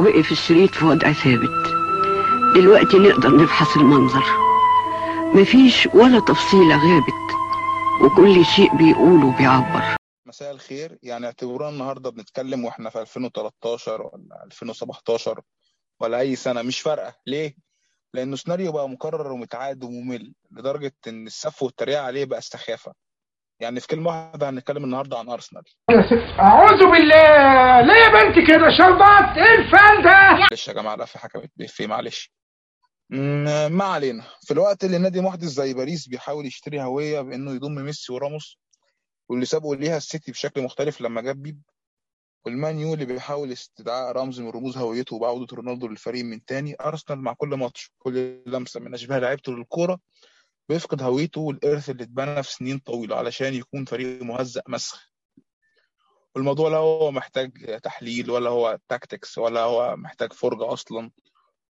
وقف الشريط في وضع ثابت. دلوقتي نقدر نفحص المنظر. مفيش ولا تفصيلة غابت وكل شيء بيقوله بيعبر. مساء الخير. يعني اعتبرونا النهارده بنتكلم وإحنا في 2013 ولا 2017 ولا أي سنة مش فارقة. ليه؟ لأنه سيناريو بقى مكرر ومتعاد وممل لدرجة إن السف والتريقة عليه بقى استخافه يعني في كلمة واحدة هنتكلم النهارده عن أرسنال. أعوذ بالله! ليه يا بنتي كده شربات إيه الفن ده معلش يا جماعة لا في حكمت فيه معلش. ما علينا. في الوقت اللي نادي محدث زي باريس بيحاول يشتري هوية بإنه يضم ميسي وراموس واللي سابقه ليها السيتي بشكل مختلف لما جاب بيب والمان يو اللي بيحاول استدعاء رمز من رموز هويته وبعودة رونالدو للفريق من تاني. أرسنال مع كل ماتش كل لمسة من أشباه لعيبته للكورة بيفقد هويته والإرث اللي اتبنى في سنين طويلة علشان يكون فريق مهزأ مسخ. والموضوع لا هو محتاج تحليل ولا هو tactics ولا هو محتاج فرجة أصلا.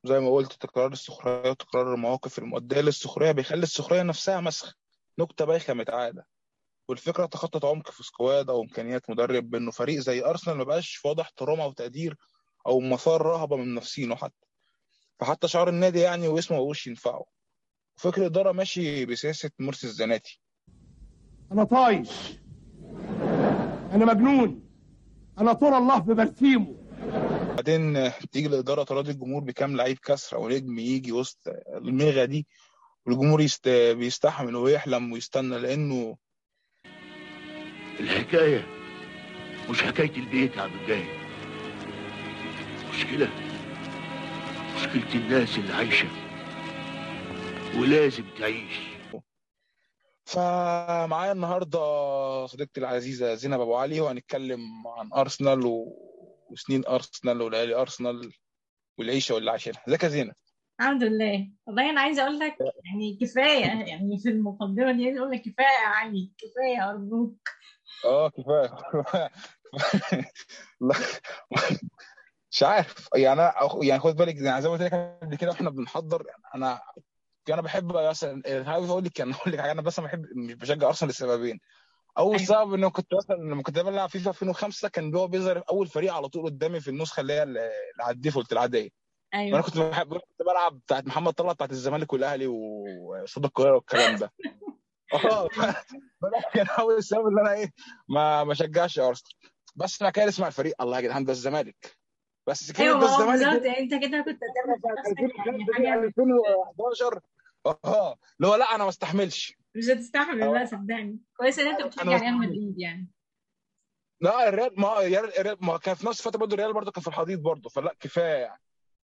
زي ما قلت تكرار السخرية وتكرار المواقف المؤدية للسخرية بيخلي السخرية نفسها مسخ. نكتة بايخة متعادة. والفكرة تخطت عمق في squad أو إمكانيات مدرب بأنه فريق زي أرسنال ما بقاش في وضع احترام أو تقدير أو مثار رهبة من منافسينه حتى. فحتى شعار النادي يعني واسمه ما بقوش ينفعه. فكر الإدارة ماشي بسياسة مرسي الزناتي. أنا طايش. أنا مجنون. أنا طول الله في برسيمه بعدين تيجي الإدارة تراضي الجمهور بكام لعيب كسر أو نجم يجي وسط الميغا دي والجمهور يست... بيستحمل ويحلم ويستنى لأنه الحكاية مش حكاية البيت يا عبد الجاي مشكلة. مشكلة الناس اللي عايشة. ولازم تعيش. فمعايا النهارده صديقتي العزيزة زينب أبو علي وهنتكلم عن أرسنال و... وسنين أرسنال وليالي أرسنال والعيشة واللي عايشينها ازيك يا زينب؟ الحمد لله. والله أنا عايزة أقول لك يعني كفاية يعني في المقدمة دي عايزة أقول لك كفاية يا علي كفاية أرجوك. آه كفاية. مش عارف. يعني أنا يعني خد بالك يعني زي ما قلت لك قبل كده وإحنا بنحضر يعني أنا أنا بحب مثلا عايز أقول لك أنا أقول لك حاجة أنا بس بحب مش بشجع أرسنال لسببين. أول أيوة. سبب إنه كنت مثلا لما كنت بلعب فيفا 2005 كان هو بيظهر أول فريق على طول قدامي في النسخة اللي هي اللي على ال default العادية. وأنا أيوه. كنت بحب كنت بلعب بتاعت محمد طلعت بتاعت الزمالك والأهلي وصوت القاهرة والكلام ده. آه كان أول سبب إن أنا إيه ما ما شجعش أرسنال. بس أنا كده اسمع الفريق الله يا جدعان ده الزمالك. بس كده أيوه ده الزمالك. يعني أنت كده كنت هتعمل يعني حاجة 2011 آه اللي هو لا أنا ما استحملش. مش هتستحمل بقى صدقني. كويس إن أنت بتشجع أنا ريال. مدريد يعني. لا الريال ما الريال ما كان في نفس الفترة برضه الريال برضه كان في الحضيض برضه فلا كفاية يعني.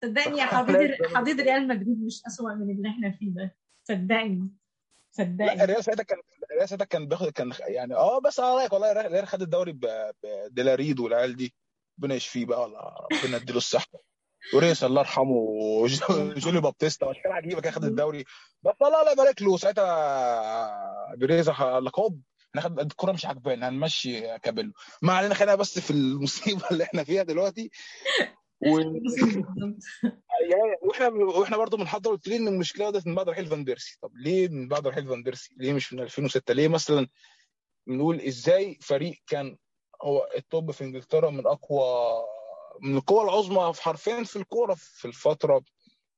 صدقني يا حضيض حضيض ريال مدريد مش أسوأ من اللي إحنا فيه ده. صدقني لا صدقني. الريال ساعتها كان الريال ساعتها كان بياخد كان يعني آه بس على رأيك والله الريال خد الدوري ب ديارا والعيال دي. ربنا يشفيه بقى والله ربنا يديله الصحة. وريس الله يرحمه وجوليو بابتيستا وأشكال عجيبة كان خد الدوري؟ بس الله الله يبارك له. ساعتها بيريز لقب. إحنا خد الكوره مش عاجبانا هنمشي كابيلو. ما علينا خلينا بس في المصيبة اللي إحنا فيها دلوقتي. و... وإحنا وإحنا برضه بنحضر قلت لي إن المشكلة بدات من بعد رحيل فان بيرسي طب ليه من بعد رحيل فان بيرسي ليه مش من 2006 ليه مثلا بنقول إزاي فريق كان هو التوب في إنجلترا من أقوى من القوى العظمى في حرفيا في الكورة في الفترة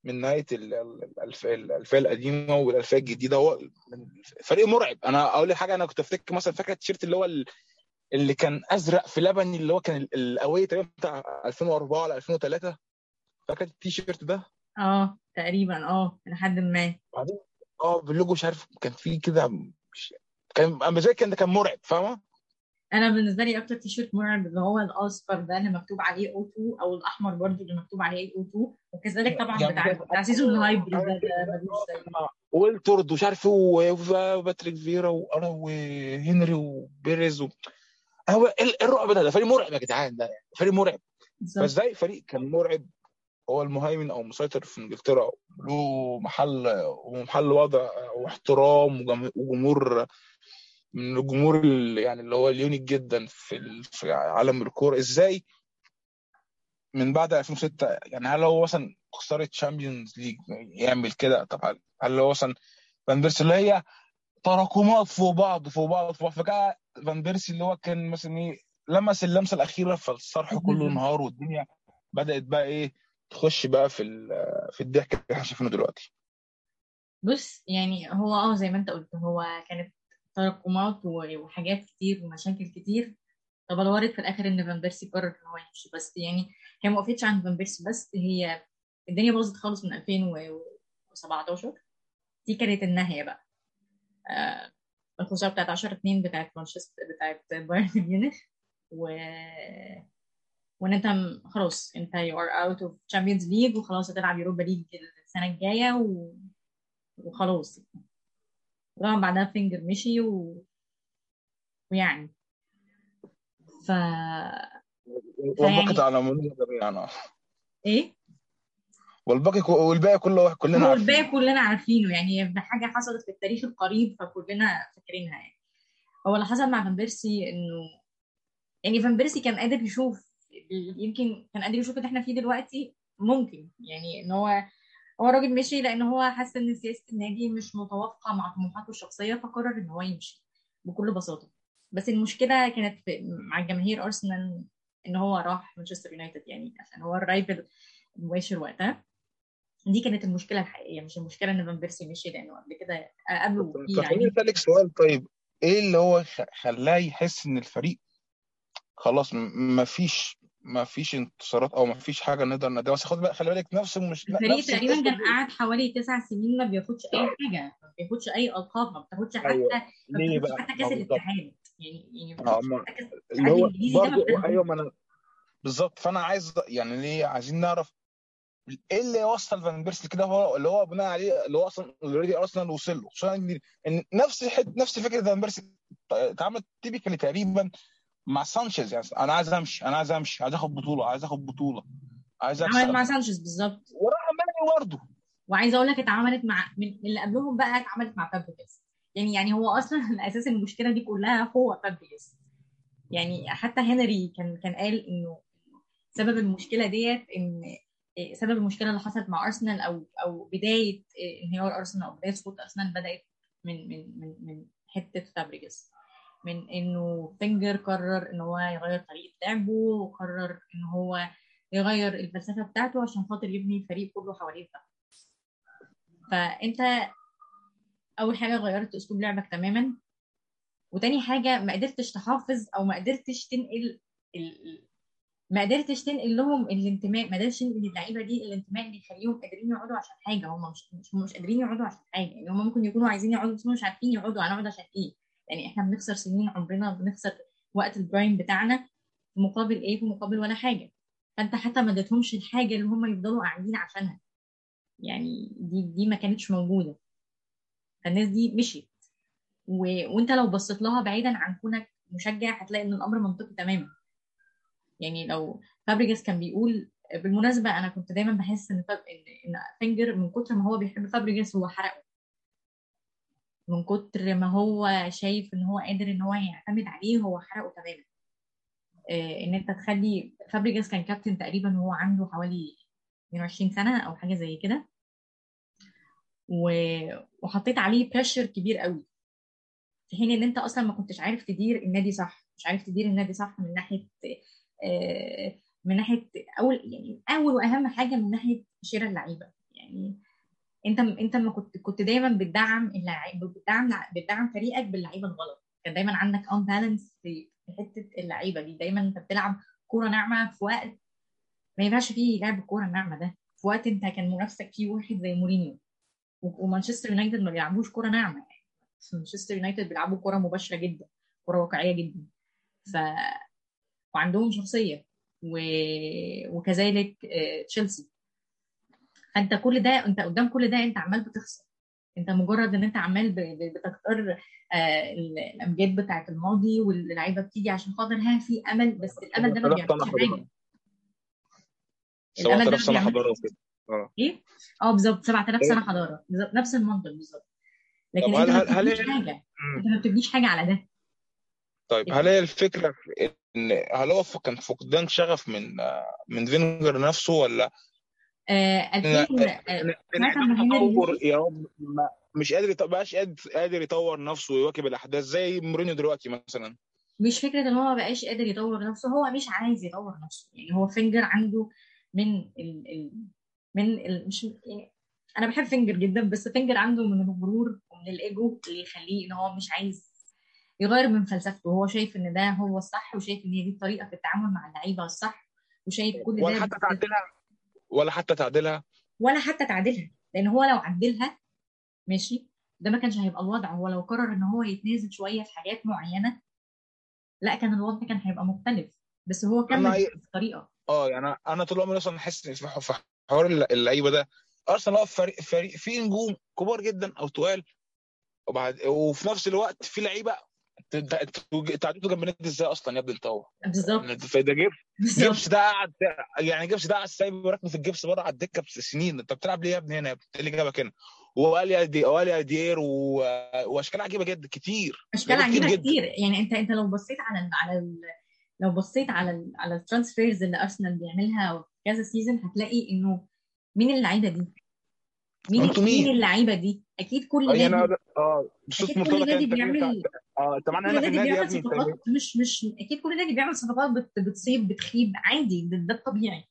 من نهاية الألفية القديمة والألفية الجديدة. هو فريق مرعب. أنا أقول لك حاجة أنا كنت أفتكر مثلا فاكر التيشيرت اللي هو ال- اللي كان أزرق في لبني اللي هو كان ال- الاوي تقريبا بتاع 2004 ولا 2003 فاكر التيشيرت ده؟ آه تقريبا آه لحد ما. بعدين آه باللوجو مش عارف كان فيه كده مش كان زي كان ده كان مرعب فاهمة؟ أنا بالنسبة لي أكتر تيشيرت مرعب اللي هو الاصفر ده اللي مكتوب عليه O2 أو الاحمر برضو اللي مكتوب عليه O2 وكذلك طبعا بتاع بتاع season ده ده ملوش زي. ويلتورد ومش عارف إيه وباتريك فيرا وأنا وهنري وبيريز و... هو إيه الرعب ده ده فريق مرعب يا جدعان ده فريق مرعب. فازاي فريق كان مرعب. هو المهيمن أو مسيطر في إنجلترا له محل ومحل وضع واحترام وجم- وجمهور من الجمهور اللي يعني اللي هو ال unique جدا في في عالم الكورة. إزاي من بعد 2006 يعني هل هو مثلا خسارة Champions League يعمل كده؟ طب هل هو مثلا فان بيرسي اللي هي تراكمات فوق بعض فوق بعض فوق بعض فجأة فان بيرسي اللي هو كان مثلا إيه لمس اللمسة الأخيرة فالصرح كله انهار والدنيا بدأت بقى إيه تخش بقى في في الضحك اللي إحنا شايفينه دلوقتي. بص يعني هو آه زي ما أنت قلت هو كانت تراكمات وحاجات كتير ومشاكل كتير. تبلورت في الآخر إن فان بيرسي قرر إن هو يمشي. بس يعني هي ما وقفتش عند فان بيرسي بس هي الدنيا باظت خالص من 2017 دي كانت النهاية بقى. آه الخسارة بتاعت 10 2 بتاعت مانشستر بتاعت بايرن ميونخ. و وإن أنت خلاص أنت you are out of Champions League وخلاص هتلعب Europa League السنة الجاية و... وخلاص. طبعا بعدها فينجر مشي و... ويعني. ف والباقي فيعني على منى جميعا. إيه؟ والباقي والباقي كله واحد كلنا هو عارفين الباقي كلنا عارفينه. يعني حاجة حصلت في التاريخ القريب فكلنا فاكرينها يعني. هو اللي حصل مع فان بيرسي انه يعني فان بيرسي كان قادر يشوف يمكن كان قادر يشوف اللي إحنا فيه دلوقتي ممكن. يعني إن هو هو راجل مشي لأن هو حس إن سياسة النادي مش متوافقة مع طموحاته الشخصية فقرر إن هو يمشي بكل بساطة. بس المشكلة كانت مع جماهير أرسنال إن هو راح مانشستر يونايتد يعني عشان هو ال rival المباشر وقتها. دي كانت المشكلة الحقيقية مش المشكلة إن فان بيرسي مشي لأنه قبل كده قبله لعيب أسألك سؤال طيب إيه اللي هو خلاه يحس إن الفريق خلاص ما فيش ما فيش انتصارات أو ما فيش حاجة نقدر نديها بس خد بقى خلي بالك نفس المش... الفريق تقريبا كان قاعد حوالي تسع سنين ما بياخدش أي حاجة ما بياخدش أي ألقاب ما بتاخدش حتى أيوه. ما بتاخدش حتى كأس الاتحاد. يعني يعني ما بتاخدش ما حتى كأس اللي هو برضه أيوه ما أنا بالظبط. فأنا عايز يعني ليه عايزين نعرف إيه اللي وصل فان بيرسي كده هو اللي هو بناء عليه اللي هو أصلا already أرسنال وصل له. خصوصا إن نفس حد نفس فكرة فان بيرسي اتعملت typically تقريبا مع سانشيز يعني أنا عايز أمشي أنا عايز أمشي عايز آخد بطولة عايز آخد بطولة عايز عملت مع سانشيز بالظبط. وراح ماني برضه؟ وعايزه أقول لك اتعملت مع من اللي قبلهم بقى اتعملت مع فابريجاس يعني يعني هو أصلا أساس المشكلة دي كلها هو فابريجاس يعني حتى هنري كان كان قال إنه سبب المشكلة ديت إن إيه، سبب المشكلة اللي حصلت مع أرسنال أو أو بداية إيه، انهيار أرسنال أو بداية سقوط أرسنال بدأت من من من من حتة فابريجاس من إنه فينجر قرر ان هو يغير طريقة لعبه وقرر ان هو يغير الفلسفة بتاعته عشان خاطر يبني الفريق كله حواليه. ده فأنت أول حاجة غيرت أسلوب لعبك تماما. وتاني حاجة ما قدرتش تحافظ أو ما قدرتش تنقل ال... ما قدرتش تنقل لهم الانتماء ما قدرتش تنقل اللعيبة دي الانتماء اللي يخليهم قادرين يقعدوا عشان حاجة. هم مش مش مش قادرين يقعدوا عشان حاجة. يعني هم ممكن يكونوا عايزين يقعدوا بس مش عارفين يقعدوا. هنقعد عشان إيه؟ يعني إحنا بنخسر سنين عمرنا بنخسر وقت البرايم بتاعنا في مقابل إيه؟ في مقابل ولا حاجة. فأنت حتى ما اديتهمش الحاجة اللي هم يفضلوا قاعدين عشانها. يعني دي دي ما كانتش موجودة. فالناس دي مشيت. و... وأنت لو بصيت لها بعيدا عن كونك مشجع هتلاقي إن الأمر منطقي تماما. يعني لو فابريجاس كان بيقول بالمناسبة أنا كنت دايما بحس إن فاب... إن فينجر من كتر ما هو بيحب فابريجاس هو حرقه. من كتر ما هو شايف إن هو قادر إن هو يعتمد عليه هو حرقه تماما. آه، إن أنت تخلي فابريجاس كان كابتن تقريبا وهو عنده حوالي 22 سنة أو حاجة زي كده. وحطيت عليه بريشر كبير قوي. في حين إن أنت أصلا ما كنتش عارف تدير النادي صح مش عارف تدير النادي صح من ناحية آه، من ناحية أول يعني أول وأهم حاجة من ناحية شراء اللعيبة. يعني انت انت ما كنت كنت دايما بتدعم اللعيبه بتدعم بتدعم فريقك باللعيبة الغلط. كان دايما عندك ان بالانس في حتة اللعيبة دي. دايما انت بتلعب كورة ناعمة في وقت ما ينفعش فيه لعب الكورة الناعمة ده. في وقت انت كان منافسك فيه واحد زي مورينيو. ومانشستر يونايتد ما بيلعبوش كورة ناعمة. يعني مانشستر يونايتد بيلعبوا كورة مباشرة جدا كورة واقعية جدا. ف وعندهم شخصية. و... وكذلك آه، تشيلسي. فأنت كل ده أنت قدام كل ده أنت عمال بتخسر. أنت مجرد إن أنت عمال بتختار آه، ال- الأمجاد بتاعت الماضي واللعيبة بتيجي عشان خاطر ها في أمل بس الأمل ده ما 7000 سنه بيعملش حاجة. حضاره الأمل ده 7000 ما سنه حضارة كده آه. إيه؟ آه بالظبط. 7000 سنه حضارة. بالظبط. نفس المنطق بالظبط. لكن أنت هل ما بتبنيش حاجة. أنت ما بتبنيش حاجة على ده. طيب هل هي الفكرة إن هل هو كان فقدان شغف من آه، من فينجر نفسه ولا 2000 إن آه إن ساعه ده ما هنري تطور يا رب مش قادر بقاش قادر يطور نفسه ويواكب الأحداث زي مورينيو دلوقتي مثلا. مش فكرة إن هو ما بقاش قادر يطور نفسه هو مش عايز يطور نفسه. يعني هو فينجر عنده من ال ال من ال مش يعني أنا بحب فينجر جدا بس فينجر عنده من الغرور ومن الإيجو اللي يخليه إن هو مش عايز يغير من فلسفته. هو شايف إن ده هو الصح وشايف إن هي دي الطريقة في التعامل مع اللعيبة الصح وشايف كل ده حتى تعدلها ولا حتى تعدلها ولا حتى تعدلها لأن هو لو عدلها ماشي ده ما كانش هيبقى الوضع. هو لو قرر إن هو يتنازل شوية في حاجات معينة لا كان الوضع كان هيبقى مختلف. بس هو كمل أي- الطريقة. آه يعني أنا طول عمري أصلا إن في حوار الل- اللعيبة ده. أرسنال هو فريق فريق فيه نجوم كبار جدا أو تقال وبعد وفي نفس الوقت في لعيبة انت تعديته جنب النادي إزاي أصلا يا ابني انت هو بالظبط ده جيب بالظبط جيبس ده قاعد يعني جيبس ده قاعد سايب ركنه في الجبس بره على الدكة بسنين انت بتلعب ليه يا ابني هنا يا ابني إيه اللي جابك هنا وقال دي وقال ديير و... وأشكال عجيبة جدا كتير أشكال كتير عجيبة جدا. كتير يعني انت أنت لو بصيت على ال على ال لو بصيت على ال على ال transfers اللي أرسنال بيعملها كذا season هتلاقي إنه مين اللعيبة دي؟ مين؟ مين اللعيبة دي؟ أكيد كل يعني نادي أنا- آه بصوت أكيد كل نادي بيعمل آه معانا كل نادي بيعمل أنت صفقات. مش مش أكيد كل نادي بيعمل صفقات بت- بتصيب بتخيب. عادي ده, الطبيعي.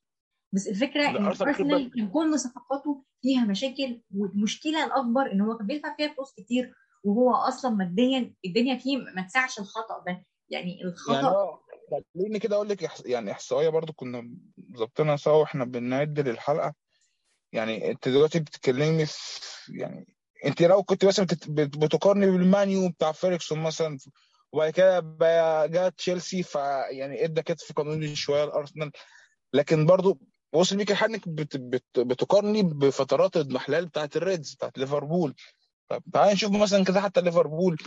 بس الفكرة إن ارسنال كان كل صفقاته فيها مشاكل والمشكلة الأكبر إن هو كان بيدفع فيها فلوس كتير وهو أصلا ماديا الدنيا فيه ما تسعش الخطأ ده. يعني يعني الخطا آه خليني كده أقول لك يعني إحصائية برضو كنا ظبطنا سوا وإحنا بنعد للحلقة. يعني أنت دلوقتي بتتكلمي في يعني انت لو كنت مثلا بتقارني بالمانيو بتاع فيرجسون مثلا وبعد كده بقى جه تشيلسي فيعني ادى كتف قانوني شوية لأرسنال. لكن برضو وصل بيك الحال انك بت بت بتقارني بفترات الاضمحلال بتاعت الريدز بتاعت ليفربول. طب تعالى نشوف مثلا كده حتى ليفربول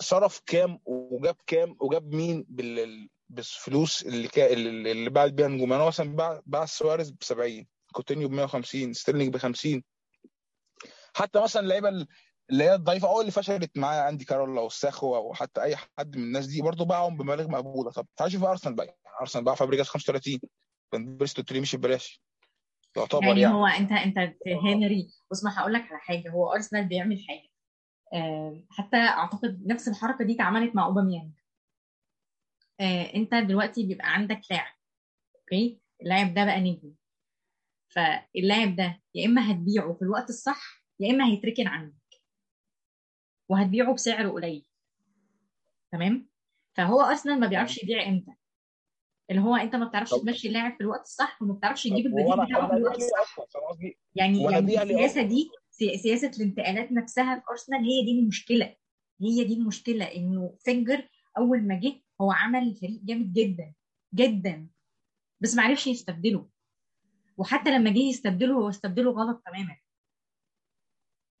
صرف كام وجاب كام وجاب مين بال بالفلوس اللي كا... اللي باع بيها نجوم. يعني مثلا باع باع سواريز ب 70 كوتينيو ب 150 ستيرلينج ب 50 حتى مثلا اللعيبة اللي هي الضعيفة أو اللي فشلت معاه آندي كارول أو ساخو أو حتى أي حد من الناس دي برضه باعهم بمبالغ مقبولة. طب تعال شوف أرسنال بقى. أرسنال باع فابريجاس 35 فان بيرسي 23 مشي ببلاش. يعتبر يعني يعني. هو أنت أنت هنري بص ما هقول لك على حاجة. هو أرسنال بيعمل حاجة. آه، حتى أعتقد نفس الحركة دي اتعملت مع أوباميانج. آه، أنت دلوقتي بيبقى عندك لاعب أوكي؟ اللاعب ده بقى نجم. فاللاعب ده يا إما هتبيعه في الوقت الصح يا إما هيتركن عنك وهتبيعه بسعر قليل. تمام؟ فهو أصلا ما بيعرفش يبيع إمتى. اللي هو أنت ما بتعرفش تمشي اللاعب في الوقت الصح وما بتعرفش تجيب البديل بتاعه في الوقت الصح. يعني يعني السياسة دي سي- سياسة الانتقالات نفسها في ارسنال هي دي المشكلة. هي دي المشكلة إنه فينجر أول ما جه هو عمل فريق جامد جدا جدا. بس ما عرفش يستبدله. وحتى لما جه يستبدله هو استبدله غلط تماما.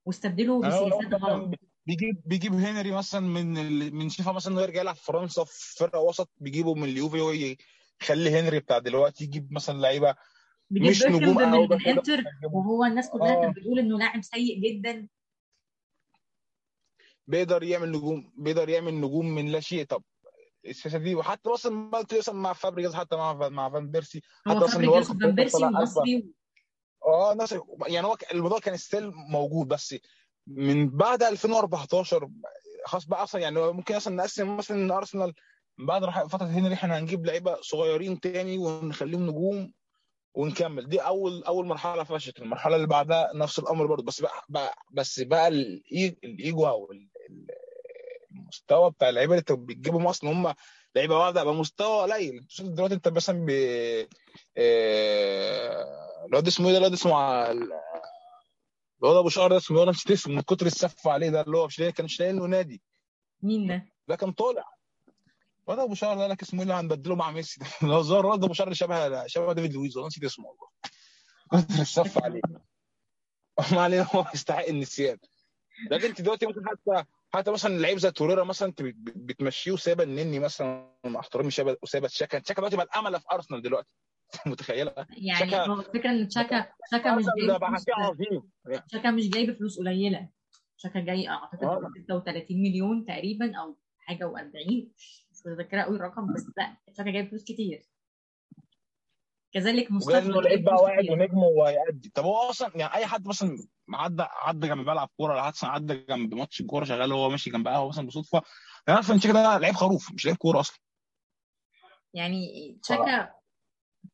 واستبدله يعني بسياسات غلط. بيجيب بيجيب هنري مثلا من ال... من شيفا مثلا انه يرجع يلعب في فرنسا في فرقة وسط بيجيبه من اليوفي ويخلي هنري بتاع دلوقتي يجيب مثلا لعيبة مش نجوم من, بس من انتر وهو الناس كلها آه. كانت بتقول إنه لاعب سيء جدا. بيقدر يعمل نجوم بيقدر يعمل نجوم من لا شيء. طب السياسة دي وحتى مثلا مثلا مع فابريجاز حتى مع مع فان بيرسي حتى مثلا وفان بيرسي. ونصري آه ناس يعني هو الموضوع كان still موجود بس من بعد 2014 خلاص بقى أصلا يعني ممكن أصلا نقسم مثلا إن أرسنال بعد فترة هنري إحنا هنجيب لعيبة صغيرين تاني ونخليهم نجوم ونكمل. دي اول أول مرحلة فشلت المرحلة اللي بعدها نفس الأمر برضه بس بقى, بقى بس بقى الإيجو أو ال- ال- المستوى بتاع اللعيبة اللي بتجيبهم أصلا هم لعيبه واحدة بمستوى قليل. شوف دلوقتي انت مثلا ب آه، الواد اسمه إيه ده؟ الواد اسمه الواد ابو شعر ده اسمه إيه؟ أنا نسيت اسمه من كتر السف عليه ده اللي هو مش لاقي- كان مش لاقي له نادي. مين ده؟ ده كان طالع. الواد ابو شعر ده لك اسمه إيه اللي هنبدله مع ميسي ده؟ هو ظهر الواد ابو شعر شبه شبه ديفيد لويز والله نسيت اسمه والله. كتر ال سف عليه. ما علينا هو يستحق النسيان. لكن انت دلوقتي ممكن حتى حتى مثلا لعيب زي توريرا مثلا انت بت- بت- بتمشيه وسايبه النني مثلا مع احترامي وسايبه شاكا. شاكا دلوقتي بقى الأمل في أرسنال دلوقتي. متخيلة؟ يعني شاكا- هو الفكرة إن شاكا شاكا مش جايب عظيم شاكا مش جايب فلوس قليلة. شاكا جاي أعتقد آه. ب 36 مليون تقريبا أو حاجة و40 مش متذكرة قوي الرقم بس لا شاكا جايب فلوس كتير. كذلك وجاي مصطفى إنه لعيب جايب بقى واحد كتير ونجم وهيأدي طب هو أصلا يعني أي حد مثلا عدى عدى جنب بيلعب كورة ولا مثلا عدى جنب ماتش كوره شغال هو ماشي جنب قهوة مثلا بصدفة يعني عارف إن تشيكا ده لعيب خروف مش لعيب كورة أصلا. يعني شاكا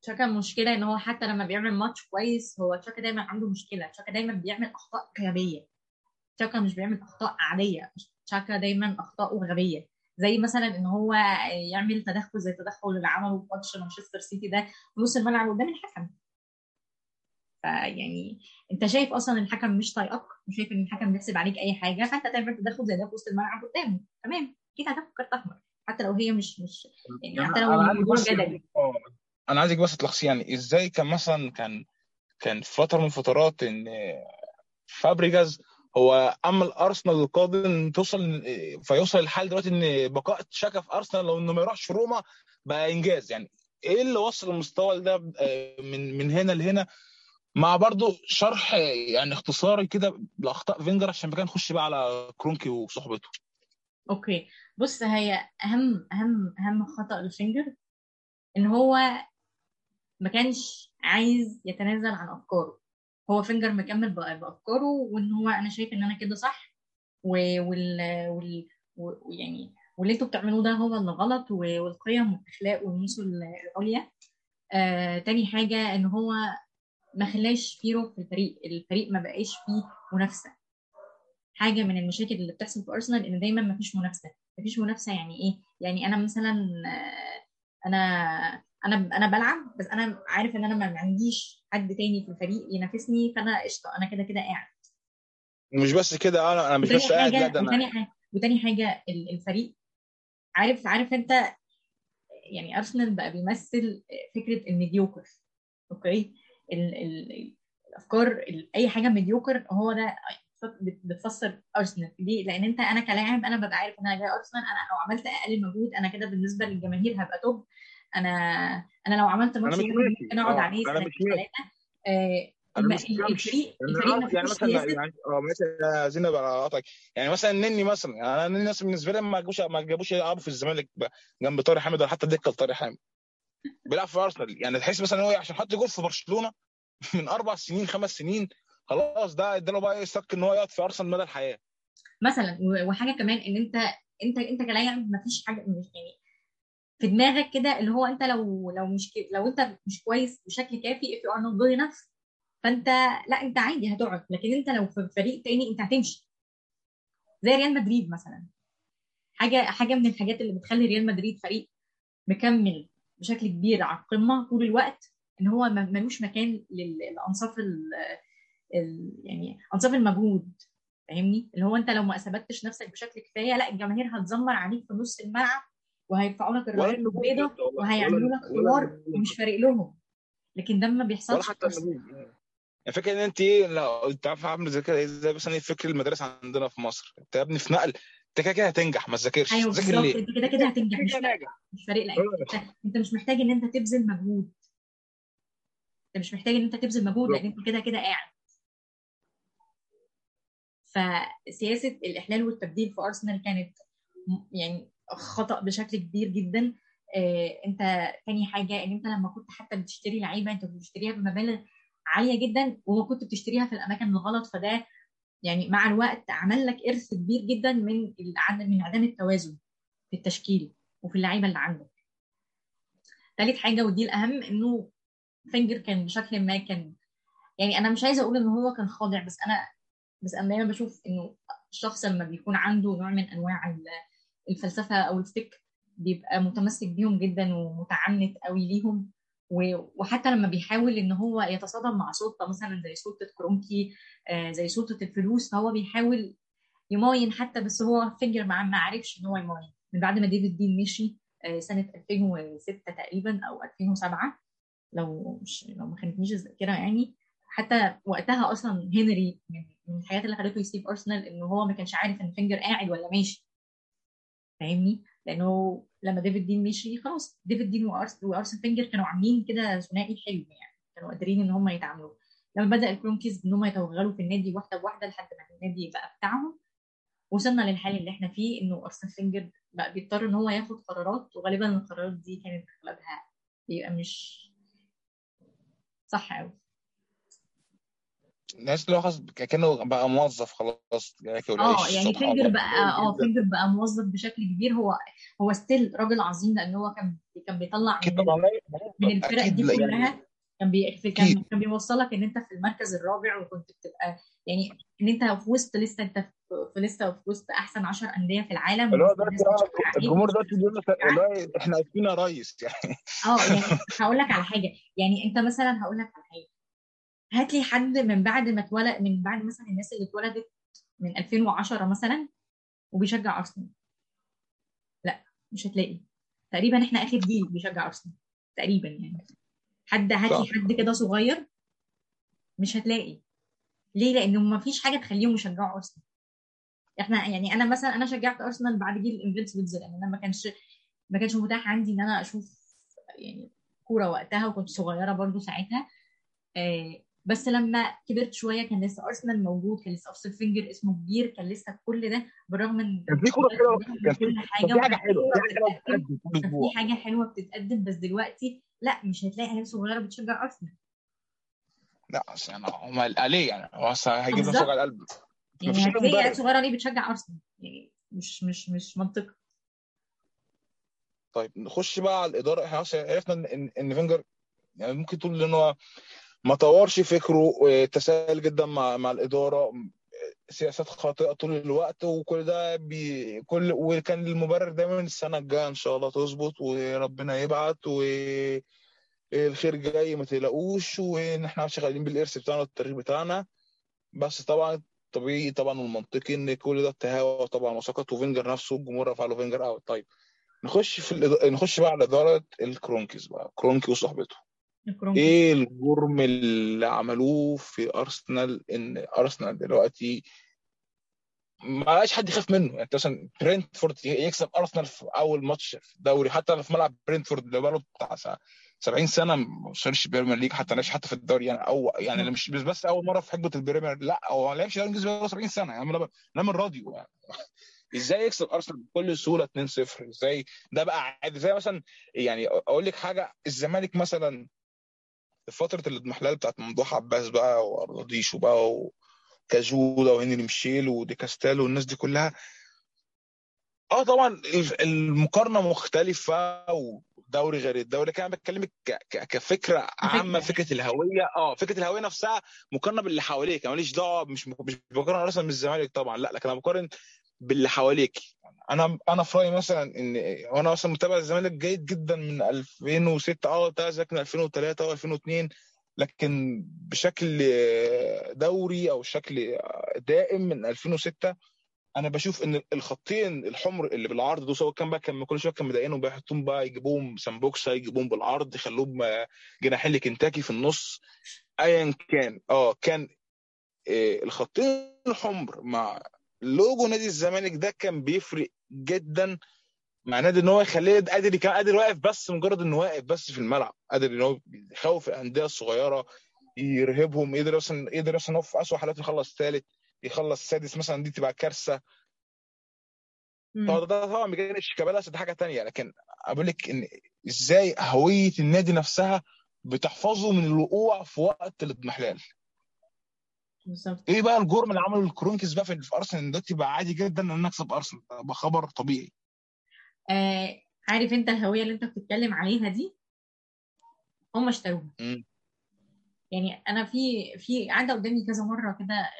تشاكا مشكلة إن هو حتى لما بيعمل ماتش كويس هو تشاكا دايما عنده مشكلة. تشاكا دايما بيعمل أخطاء غبية. تشاكا مش بيعمل أخطاء عادية. تشاكا دايما اخطاؤه غبية. زي مثلا إن هو يعمل تدخل زي التدخل اللي عمله في ماتش مانشستر سيتي ده في نص الملعب قدام الحكم. فيعني أنت شايف أصلا الحكم مش طايقك؟ وشايف إن الحكم بيحسب عليك أي حاجة؟ فأنت تعمل تدخل زي ده في وسط الملعب قدامه تمام. أكيد هتاخد كارت أحمر. حتى لو هي مش مش يعني حتى لو أنا عايزك الموضوع بس جدلي. أنا عايزك بس تلخصي يعني إزاي كان مثلا كان كان فترة من الفترات إن فابريجاز هو امل ارسنال القادم توصل فيوصل الحال دلوقتي إن بقاء شاكا في أرسنال لو إنه ما يروحش روما بقى إنجاز. يعني إيه اللي وصل المستوى ده آه، من من هنا لهنا؟ مع برضو شرح يعني اختصاري كده لأخطاء فينجر عشان كده نخش بقى على كرونكي وصحبته. Okay. بص هي أهم أهم أهم خطأ لفينجر إن هو ما كانش عايز يتنازل عن أفكاره. هو فينجر مكمل بأفكاره وإن هو أنا شايف إن أنا كده صح وال وال ويعني واللي أنتوا بتعملوه ده هو اللي غلط والقيم والأخلاق والمثل العليا. آه تاني حاجة إن هو ما خلاش فيه روح في الفريق الفريق ما بقاش فيه منافسة. حاجة من المشاكل اللي بتحصل في أرسنال إن دايما ما فيش منافسة. ما فيش منافسة يعني إيه؟ يعني أنا مثلا آه، أنا أنا أنا بلعب بس أنا عارف ان أنا ما عنديش حد تاني في الفريق ينافسني فانا قشطة أنا كده كده قاعد. مش بس كده أنا أنا مش بس قاعد لا ده أنا وتاني حاجة وتاني حاجة ال- الفريق عارف عارف انت يعني أرسنال بقى بيمثل فكرة الميديوكر Okay؟ ال ال الأفكار ال- أي حاجة mediocre هو ده بت- بتفسر أرسنال. ليه؟ لأن أنت أنا كلاعب أنا ببقى عارف إن أنا جاي أرسنال أنا لو عملت أقل مجهود أنا كده بالنسبة للجماهير هبقى top. أنا أنا لو عملت ماتش ممكن أقعد آه عليه أنا سنتين مش ثلاثة آه الفريق يعني يعني مثلا يعني آه مثلا عايزين نبقى قاطعك. يعني مثلا نني مثلا يعني أنا نني مثلا بالنسبة لي ما جابوش ما جابوش يلعبوا في الزمالك جنب طارق حامد ولا حتى دكة لطارق حامد. بيلعب في أرسنال. يعني تحس مثلا هو عشان حط جول في برشلونة من أربع سنين خمس سنين خلاص ده اداله بقى يستك إن هو يقعد في أرسنال مدى الحياة. مثلا وحاجة كمان إن أنت أنت أنت كلاعب ما فيش حاجة مش يعني في دماغك كده اللي هو أنت لو لو مش لو أنت مش كويس بشكل كافي if you are not good enough فأنت لأ أنت عادي هتقعد. لكن أنت لو في فريق تاني أنت هتمشي. زي ريال مدريد مثلا. حاجة حاجة من الحاجات اللي بتخلي ريال مدريد فريق مكمل بشكل كبير على القمة طول الوقت إن هو ملوش مكان لل- للأنصاف ال- يعني أنصاف المجهود. فاهمني؟ اللي هو أنت لو ما اثبتش نفسك بشكل كفاية لأ الجماهير هتزمر عليك في نص الملعب وهيرفعوا لك ولا الرايات البيضاء وهيعملوا ولا لك ولا حوار ومش فارق لهم. لكن ده ما ولا بيحصلش في حتى ارسنال النجوم يعني إن أنت إيه لو أنت عارف عامل زي كده زي مثلا إيه فكر المدارس عندنا في مصر؟ أنت يا ابني في نقل أنت كده كده هتنجح ما تذاكرش. أيوه بالظبط؟ أنت كده كده هتنجح مش فارق مش فارق لك آه، أنت مش محتاج إن أنت تبذل مجهود. أنت مش محتاج إن أنت تبذل مجهود لأن أنت كده كده قاعد. فسياسة الإحلال والتبديل في أرسنال كانت يعني خطأ بشكل كبير جدا. آه، انت تاني حاجة ان انت لما كنت حتى بتشتري لعيبة انت بتشتريها بمبالغ عالية جدا وما كنت بتشتريها في الأماكن الغلط فده يعني مع الوقت عمل لك إرث كبير جدا من من انعدام التوازن في التشكيل وفي اللعيبة اللي عندك. تالت حاجة ودي الأهم إنه فينجر كان بشكل ما كان يعني أنا مش عايزة أقول ان هو كان خاضع بس أنا بس أنا دايما بشوف إنه الشخص لما بيكون عنده نوع من أنواع الفلسفة أو الفكر بيبقى متمسك بيهم جدا ومتعنت قوي ليهم. وحتى لما بيحاول إن هو يتصادم مع سلطة مثلا زي سلطة كرونكي آه، زي سلطة الفلوس فهو بيحاول يماين حتى بس هو فينجر ما ما عرفش إن هو يماين. من بعد ما ديفيد دين مشي آه، سنة 2006 تقريبا أو 2007 لو مش لو ما خانتنيش الذاكرة يعني. حتى وقتها أصلا هنري من الحاجات اللي خلته يسيب أرسنال إن هو ما كانش عارف إن فينجر قاعد ولا ماشي. فاهمني؟ لأنه لما ديفيد دين مشي خلاص ديفيد دين وارسن فينجر كانوا عاملين كده ثنائي حلو يعني. كانوا قادرين إن هم يتعاملوا. لما بدأ الكرونكيز إن هم يتوغلوا في النادي واحدة بواحده لحد ما النادي بقى بتاعهم وصلنا للحال اللي إحنا فيه إنه ارسن فينجر بقى بيضطر إن هو ياخد قرارات وغالبا القرارات دي كانت أغلبها بيبقى مش صح قوي الناس اللي هو خلاص كأنه بقى موظف خلاص ياكل آه يعني فينجر بقى آه فينجر بقى موظف بشكل كبير. هو هو still راجل عظيم لأن هو كان كان بيطلع من من الفرق دي يعني كلها. كان بي... في- أكيد. كان كان بيوصلك إن أنت في المركز الرابع وكنت بتبقى يعني إن أنت في وسط لسه أنت في لسه في وسط أحسن 10 أندية في العالم اللي هو الجمهور دلوقتي بيقول لك اللي هو إحنا آسفين يا ريس. يعني آه يعني هقول لك على حاجة. يعني أنت مثلا هقول لك على حاجة. هات لي حد من بعد ما اتولد من بعد مثلا الناس اللي اتولدت من 2010 مثلا وبيشجع أرسنال. لا مش هتلاقي. تقريبا إحنا آخر جيل بيشجع أرسنال تقريبا يعني. حد هات لي حد كده صغير مش هتلاقي. ليه؟ لأنه ما فيش حاجة تخليهم يشجعوا أرسنال. إحنا يعني أنا مثلا أنا شجعت أرسنال بعد جيل ال Invincibles لأن أنا ما كانش ما كانش متاح عندي إن أنا أشوف يعني كورة وقتها وكنت صغيرة برضو ساعتها. آه بس لما كبرت شوية كان لسه ارسنال موجود كان لسه ارسنال فينجر اسمه كبير كان لسه كل ده بالرغم من كان في كورة حلوة كان في حاجة حلوة في حاجة حلوة بتتقدم بتتقدم كل كان في أسبوع. حاجة حلوة بتتقدم بس دلوقتي لا مش هتلاقي عيال صغيرة بتشجع ارسنال لا أصل يعني هم ليه يعني هو هيجيب نفسه بالظبط. القلب يعني هتلاقي عيال صغيره ليه بتشجع ارسنال يعني مش مش مش منطقي. طيب نخش بقى على الإدارة. إحنا عرفنا إن إن إن فينجر يعني ممكن تقول إن هو ما طورش فكره وتساهل جدا مع مع الإدارة. سياسات خاطئة طول الوقت وكل ده بي كل وكان المبرر دايما السنة الجاية إن شاء الله تظبط وربنا يبعت والخير جاي ما تقلقوش وان إحنا شغالين بالإرث بتاعنا والتاريخ بتاعنا. بس طبعا طبيعي طبعا والمنطقي إن كل ده تهاوى طبعا وسقط وفينجر نفسه الجمهور رفع له فينجر out. طيب نخش في الإد... نخش بقى على إدارة الكرونكيز بقى. كرونكي وصحبته الكرونكي إيه الجرم اللي عملوه في أرسنال إن أرسنال دلوقتي ما بقاش حد يخاف منه. يعني مثلا برينتفورد يكسب أرسنال في أول ماتش في الدوري حتى في ملعب برينتفورد اللي بقاله بتاع ساعة 70 سنة ما وصلش ال Premier League حتى لعبش حتى في الدوري. يعني أو يعني مش مش بس أول مرة في حقبة ال Premier لا هو ما لعبش دوري إنجليزي بقاله 70 سنة. يعني أنا من الراديو يعني. إزاي يكسب أرسنال بكل سهولة 2-0 إزاي؟ ده بقى عادي. زي مثلا يعني أقول لك حاجة الزمالك مثلا فترة الاضمحلال بتاعت ممدوح عباس بقى ورضيشو بقى وكاجودا وهنري ميشيل ودي كاستالو والناس دي كلها. آه طبعا المقارنة مختلفة ودوري غير الدوري. كان بتكلمك كفكرة عامة فكرة الهوية. آه فكرة الهوية نفسها مقارنة باللي حواليك. أنا ماليش دعوة مش مش بقارن ارسنال بالزمالك طبعا لا لكن أنا بقارن باللي حواليك. أنا أنا في رأيي مثلا إن وأنا أصلا متابع الزمالك جيد جدا من 2006 آه لكن 2003 و2002 لكن بشكل دوري أو شكل دائم من 2006 أنا بشوف إن الخطين الحمر اللي بالعرض دول سواء كان بقى كان كل شوية كان مضايقينهم بيحطوهم بقى يجيبوهم سامبوكسا يجيبوهم بالعرض يخلوهم جناحين لكنتاكي في النص. ايا كان آه كان آه الخطين الحمر مع لوجو نادي الزمالك ده كان بيفرق جدا مع نادي إن هو يخليه قادر كان قادر واقف بس مجرد انه واقف بس في الملعب قادر إن هو يخوف الأندية الصغيرة يرهبهم يقدر مثلا يقدر مثلا في اسوء حالاته يخلص ثالث يخلص سادس مثلا دي تبقى كارثة. ده طبعا بجانب شيكابالا ده حاجة ثانية لكن أقول لك إن إزاي هوية النادي نفسها بتحفظه من الوقوع في وقت الإضمحلال. بالظبط. إيه بقى الجرم اللي عمله الكرونكس بقى في أرسنال؟ دلوقتي بقى عادي جدا إن أنا أكسب أرسنال. بقى خبر طبيعي. آه عارف أنت الهوية اللي أنت بتتكلم عليها دي؟ هم اشتروها. يعني أنا في في عدى قدامي كذا مرة كده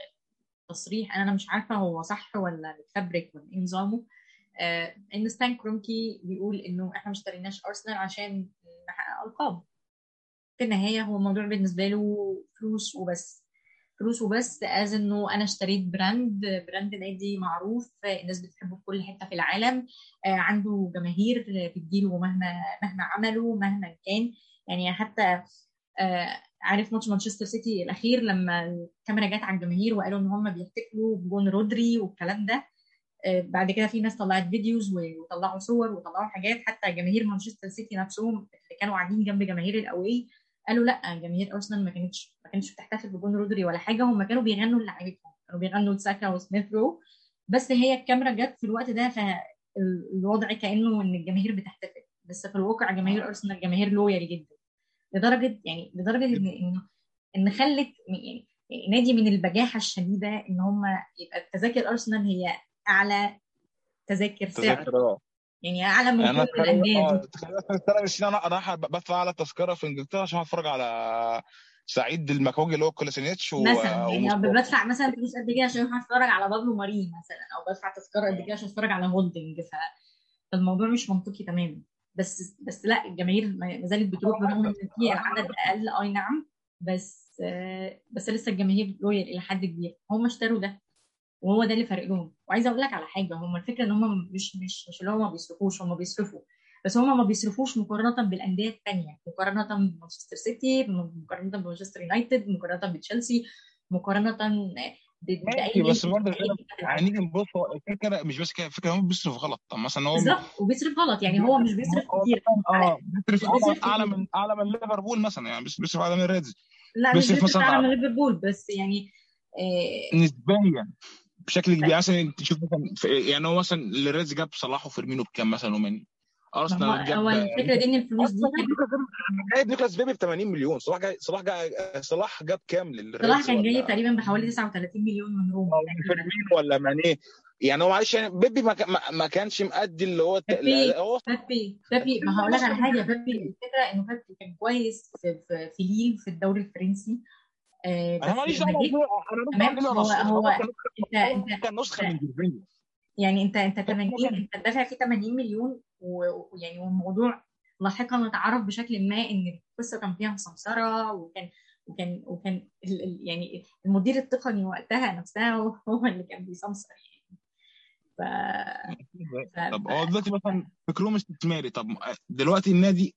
تصريح أنا مش عارفة هو صح ولا متفبرك ولا إيه نظامه. آه إن ستان كرونكي بيقول إنه إحنا ما اشتريناش أرسنال عشان نحقق ألقاب. في النهاية هو الموضوع بالنسبة له فلوس وبس. فلوس وبس as إنه أنا اشتريت brand brand نادي معروف الناس بتحبه في كل حتة في العالم آه عنده جماهير بتجيله مهما مهما عملوا مهما كان. يعني حتى آه عارف ماتش مانشستر سيتي الأخير لما الكاميرا جت على الجماهير وقالوا إن هم بيحتفلوا بجون رودري والكلام ده آه بعد كده في ناس طلعت videos وطلعوا صور وطلعوا حاجات. حتى جماهير مانشستر سيتي نفسهم اللي كانوا قاعدين جنب جماهير ال away قالوا لأ جماهير أرسنال ما كانتش ما كانتش بتحتفل بجون رودري ولا حاجة هم كانوا بيغنوا لعيبتهم كانوا بيغنوا لساكا وسميث رو. بس هي الكاميرا جت في الوقت ده فالوضع كأنه إن الجماهير بتحتفل. بس في الواقع جماهير أرسنال جماهير loyal جدا. لدرجة يعني لدرجة ان ان خلت يعني نادي من البجاحة الشديدة إن هم يبقى تذاكر أرسنال هي أعلى تذاكر سعر. تذاكر آه. يعني أعلى من يعني كل الأندية. دي تخيل مثلا السنة 20 أنا رايح بدفع على تذكرة في إنجلترا عشان أتفرج على سعيد المكوجي اللي هو كولاسينيتش و- مثلا يعني بدفع مثلا فلوس قد كده عشان أروح اتفرج على بابلو مارين مثلا أو بدفع تذكرة قد كده عشان اتفرج على هولدنج. ف... فالموضوع مش منطقي تماما. بس بس لا الجماهير ما زالت بتروح برغم إن في عدد أقل. أي نعم. بس بس لسه الجماهير لويال إلى حد كبير. هم اشتروا ده وهو ده اللي فارق لهم. وعايزة أقول لك على حاجة هم الفكرة إن هم مش مش مش اللي هم ما بيصرفوش هم بيصرفوا. بس هم ما بيصرفوش مقارنة بالأندية الثانية مقارنة بمانشستر سيتي مقارنة بمانشستر يونايتد مقارنة بتشيلسي مقارنة ماشي بس برضه هنيجي نبص هو الفكرة مش بس كده الفكرة هو بيصرف غلط. طب مثلا هو بالظبط وبيصرف غلط. يعني هو مش بيصرف كتير. آه بيصرف أعلى من أعلى من ليفربول مثلا يعني بيصرف أعلى من Reds. لا مش بيصرف أعلى من ليفربول بس يعني آه، نسبيا بشكل كبير. يعني مثلا تشوف مثلا يعني هو مثلا ال Reds جاب صلاح وفيرمينو بكام مثلا؟ وماني. هو ارسنال هو جاب الفكرة دي إن الفلوس دي جايب كانت نيكلاس بيبي ب 80 مليون. صلاح جاي صلاح جاي صلاح جاب كام صلاح كان جاي تقريبا بحوالي 39 مليون من روما. فيرمينو ولا ماني يعني هو معلش يعني بيبي ما, ما, ما كانش مأدي اللي هو بيبي هو بيبي بيبي ما هقول لك على حاجة بيبي الفكرة إنه بيبي كان كويس في في, في ليل في الدوري الفرنسي. آه أنا ماليش دعوة أنا هو هو هو انت هو انت كان نسخة انت من جورجينيو يعني انت أنت كان 80 هو كان أنت دافع فيه 80 مليون ويعني والموضوع لاحقا اتعرف بشكل ما إن القصة كان فيها مسمسرة وكان وكان وكان يعني المدير التقني وقتها نفسها هو اللي كان بيسمسر يعني. ف... ف... طب هو دلوقتي مثلا فكرهم استثماري. طب دلوقتي النادي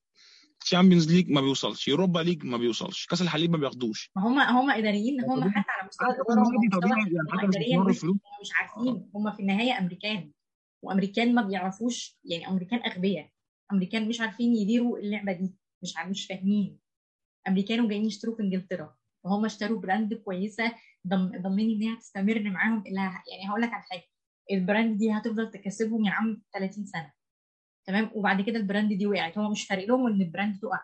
Champions League ما بيوصلش Europa League ما بيوصلش كأس الحليب ما بياخدوش. هم هم إداريين هم حتى على مستوى يعني هم هم مش عارفين هم في النهاية أمريكان. وأمريكان ما بيعرفوش يعني أمريكان أغبياء. أمريكان مش عارفين يديروا اللعبة دي مش مش فاهمين. امريكان وجايين يشتروا في إنجلترا وهم اشتروا brand كويسة ضامنين إن هي هتستمر معاهم إلى يعني هقول لك على حاجة. ال brand دي هتفضل تكسبهم يا عم 30 سنة. تمام؟ وبعد كده ال brand دي وقعت. هو مش فارق لهم إن ال brand تقع.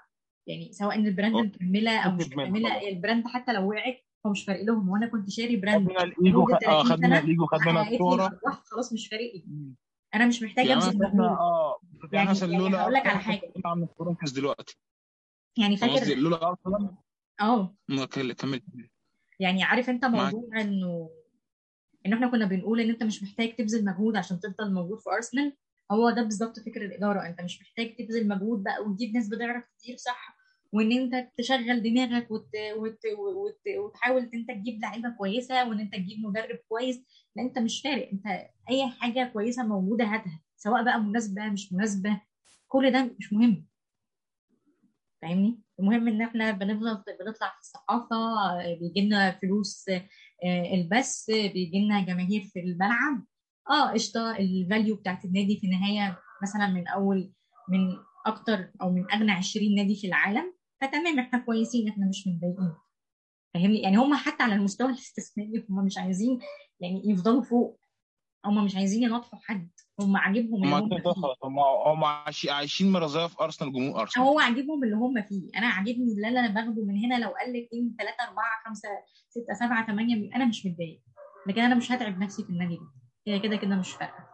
يعني سواء إن ال brand هو مكمله أو مش مكمله ال brand حتى لو وقعت هو مش فارق لهم. وأنا كنت شاري brand منها الإيجو لمدة خد... 30 خد منها سنة الإيجو خد منها وحققت لي الكوره الارباح خلاص مش فارق لي. أنا مش محتاجة يعني ابذل مثلا إحنا مجهود. آه يعني يعني يعني لولا هقول لك على حاجة. عم نتفرج دلوقتي. يعني فاكر لولا ارسنال آه كمل. يعني عارف أنت موضوع انه إن إحنا كنا بنقول إن أنت مش محتاج تبذل مجهود عشان تفضل موجود في ارسنال هو ده بالظبط فكر الإدارة. أنت مش محتاج تبذل مجهود بقى وتجيب ناس بتعرف كتير صح؟ وإن أنت تشغل دماغك وت... وت... وت... وتحاول إن أنت تجيب لعيبة كويسة وإن أنت تجيب مدرب كويس. لا انت مش فارق انت اي حاجة كويسة موجودة هاتها سواء بقى مناسبة مش مناسبة كل ده مش مهم. فاهمني؟ المهم إن إحنا بنفضل بنطلع في الصحافه بيجي لنا فلوس آه، البث بيجي لنا جماهير في الملعب. آه قشطة الفاليو بتاعت النادي في النهاية مثلا من أول من أكتر أو من أغنى 20 نادي في العالم فتمام إحنا كويسين إحنا مش متضايقين. فاهمني؟ يعني هم حتى على المستوى الاستثماري هم مش عايزين يعني يفضلوا فوق. هم مش عايزين يناطحوا حد. هم عاجبهم اللي هم فيه. هم هم عايشين مرزايه في أرسنال جمهور أرسنال. هو عاجبهم اللي هم فيه. أنا عاجبني اللي أنا باخده من هنا لو قل 2 3 4 5 6 7 8 أنا مش متضايق. لكن أنا مش هتعب نفسي في النادي ده. كده كده كده مش فارقة.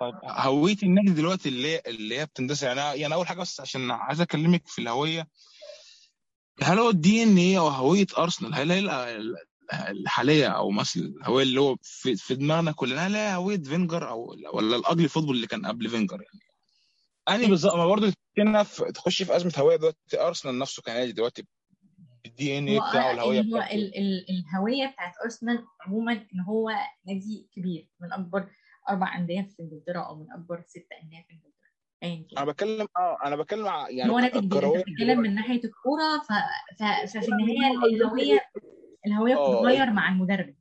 طيب هويه النادي دلوقتي اللي هي اللي هي بتندثر يعني يعني أول حاجة بس عشان عايز أكلمك في الهوية. هل هو ال DNA أو هوية أرسنال؟ هل هي الحالية أو مثلا الهويه اللي هو في, في دماغنا كلنا هل هي هويه فينجر أو ولا ال ugly football اللي كان قبل فينجر يعني. أني بالظبط ما برضه هنا في تخش في أزمة هوية دلوقتي أرسنال نفسه كنادي دلوقتي الدي ان هو بتاعه الهوية هو بتاعته. ال ال الهوية بتاعت أرسنال عموما إن هو نادي كبير من أكبر أربع أندية في إنجلترا أو من أكبر ست أندية في إنجلترا ايا أنا كان بتكلم آه أنا بتكلم يعني هو نادي كبير بتتكلم من ناحية الكورة ف... ف... ففي النهاية الهوية الهوية آه بتتغير مع المدرب.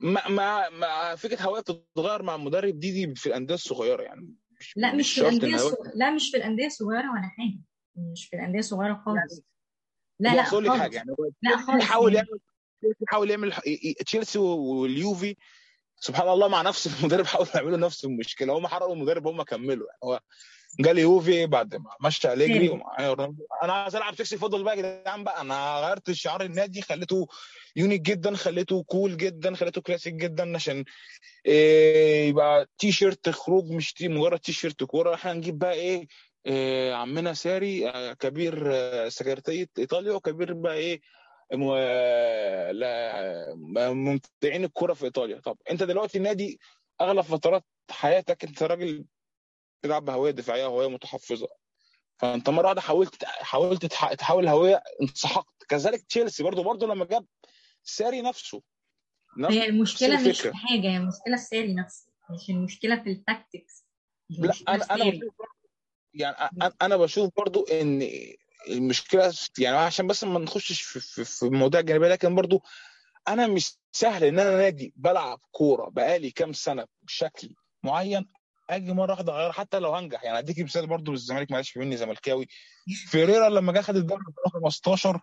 ما ما ما فكرة هوية بتتغير مع المدرب دي دي في الأندية الصغيرة يعني. مش لا مش مش في الانديه إن هو الصغ... لا مش في الأندية الصغيرة ولا حاجة. مش في الأندية الصغيرة خالص. لا لا لك حاجة خالص. يعني لا خالص. حاول يعني يعمل تشيلسي حاول يعمل تشيلسي واليوفي سبحان الله مع نفس المدرب حاولوا يعملوا نفس المشكلة. هم حرقوا المدرب هم كملوا يعني. هو جالي يوفي بعد ما مشى أليجري ساري. ومعايا رونالدو. أنا عايز ألعب sexy football بقى يا جدعان بقى. أنا غيرت شعار النادي خليته unique جدا خليته cool جدا خليته كلاسيك جدا عشان إيه يبقى تي شيرت خروج مش T- مجرد تي شيرت كورة. إحنا نجيب بقى إيه, إيه عمنا ساري آه، كبير آه، سكرتية إيطاليا وكبير بقى إيه م- آه، لا- ممتعين الكورة في إيطاليا. طب أنت دلوقتي نادي اغلب فترات حياتك أنت راجل بتلعب بهوية دفاعية وهوية متحفظة. فأنت مرة واحدة حاولت حاولت تح- تحول هوية انسحقت. كذلك تشيلسي برضو برضو لما جاب ساري نفسه. نفس هي المشكلة مش. في حاجة هي المشكلة في ساري نفسه مش المشكلة في التاكتكس. لا أنا أنا بشوف يعني أنا بشوف برضو إن المشكلة يعني عشان بس ما نخشش في, في, في مواضيع جانبيه لكن برضو أنا مش سهل إن أنا نادي بلعب كورة بقالي كام سنة بشكل معين أجي مره واحدة اغير حتى لو هنجح. يعني اديك مثال برضو بالزمالك معلش مني زملكاوي. فيريرا لما جه خد الدوري في 2015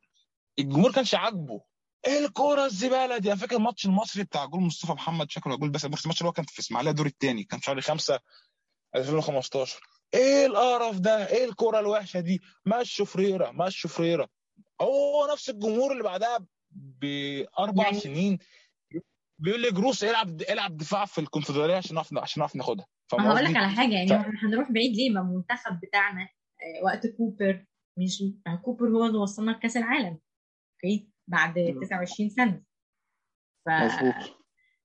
الجمهور كانش عاجبه. إيه الكورة الزبالة دي؟ أنا فاكر الماتش المصري بتاع جول مصطفى محمد شكله جول بس الماتش اللي هو كان في إسماعيلية الدور الثاني كان شهر 5 2015 إيه القرف ده؟ إيه الكورة الوحشة دي؟ مشوا فيريرا مشوا فيريرا هو نفس الجمهور اللي بعدها بأربع يعني- سنين بيقول لي جروس العب العب دفاع في الكونفدرالية عشان نعرف عشان نعرف ناخدها. فاهم ما هقول لك؟ على حاجة يعني ف- إحنا هنروح بعيد ليه؟ ما المنتخب بتاعنا آه، وقت كوبر ما كوبر هو اللي وصلنا لكأس العالم أوكي؟ بعد مم. 29 سنة. ف...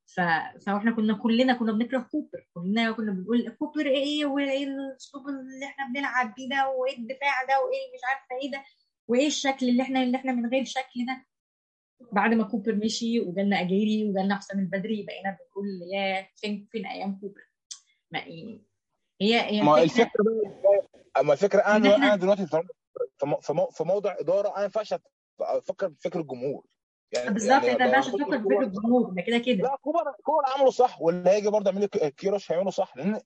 ف... فإحنا كنا كلنا كنا بنكره كوبر. كلنا كنا بنقول كوبر إيه وايه الأسلوب اللي إحنا بنلعب بيه ده وإيه الدفاع ده وإيه مش عارفة إيه ده وإيه الشكل اللي إحنا اللي إحنا من غير شكل ده. بعد ما كوبر مشي وجالنا أجيري وجالنا حسام البدري بقينا بنقول يا فين فين أيام كوبر؟ ما إيه؟ هي هي ما الفكرة. بقى ما الفكرة أنا أنا دلوقتي في مو- في مو- في موضع إدارة أنا ما ينفعش أفكر بفكر الجمهور. يعني بالظبط يعني أنت ما ينفعش تفكر كوبر الجمهور ده كده كده. لا كوبر كوبر عمله صح واللي هيجي برضه يعمل كيروش هيعمله صح لأن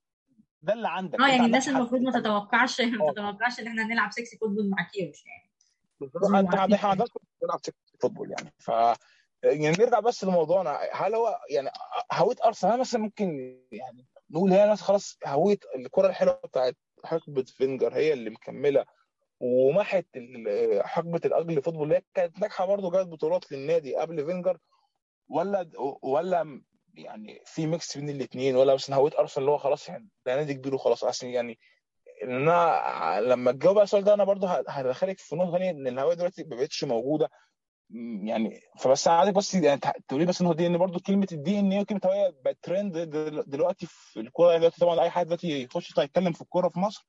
ده اللي عندك آه يعني الناس المفروض ما تتوقعش ما آه. تتوقعش إن إحنا نلعب sexy football مع كيروش يعني. بالظبط. أنت عندك بنلعب football يعني. ف يعني نرجع بس لموضوعنا. هل هو يعني هوية أرسنال مثلا ممكن يعني نقول هي مثلا خلاص هوية الكرة الحلوة بتاعت حقبة فينجر هي اللي مكملة ومحت حقبة ال ugly football اللي كانت ناجحة برضه جابت بطولات للنادي قبل فينجر ولا ولا يعني في mix بين الاثنين ولا مثلا هوية أرسنال اللي هو خلاص يعني ده نادي كبير وخلاص؟ أصلا يعني إن أنا لما تجاوب على السؤال ده أنا برضه هدخلك في نقطة ثانية إن الهوية دلوقتي ما بقتش موجودة. يعني فبس عايزك بس يعني تقولي بس النقطه دي إن برضه كلمة ال DNA وكلمة هويه بقت ترند دل- دلوقتي في الكورة دلوقتي طبعا أي حد دلوقتي يخش يتكلم في الكورة في مصر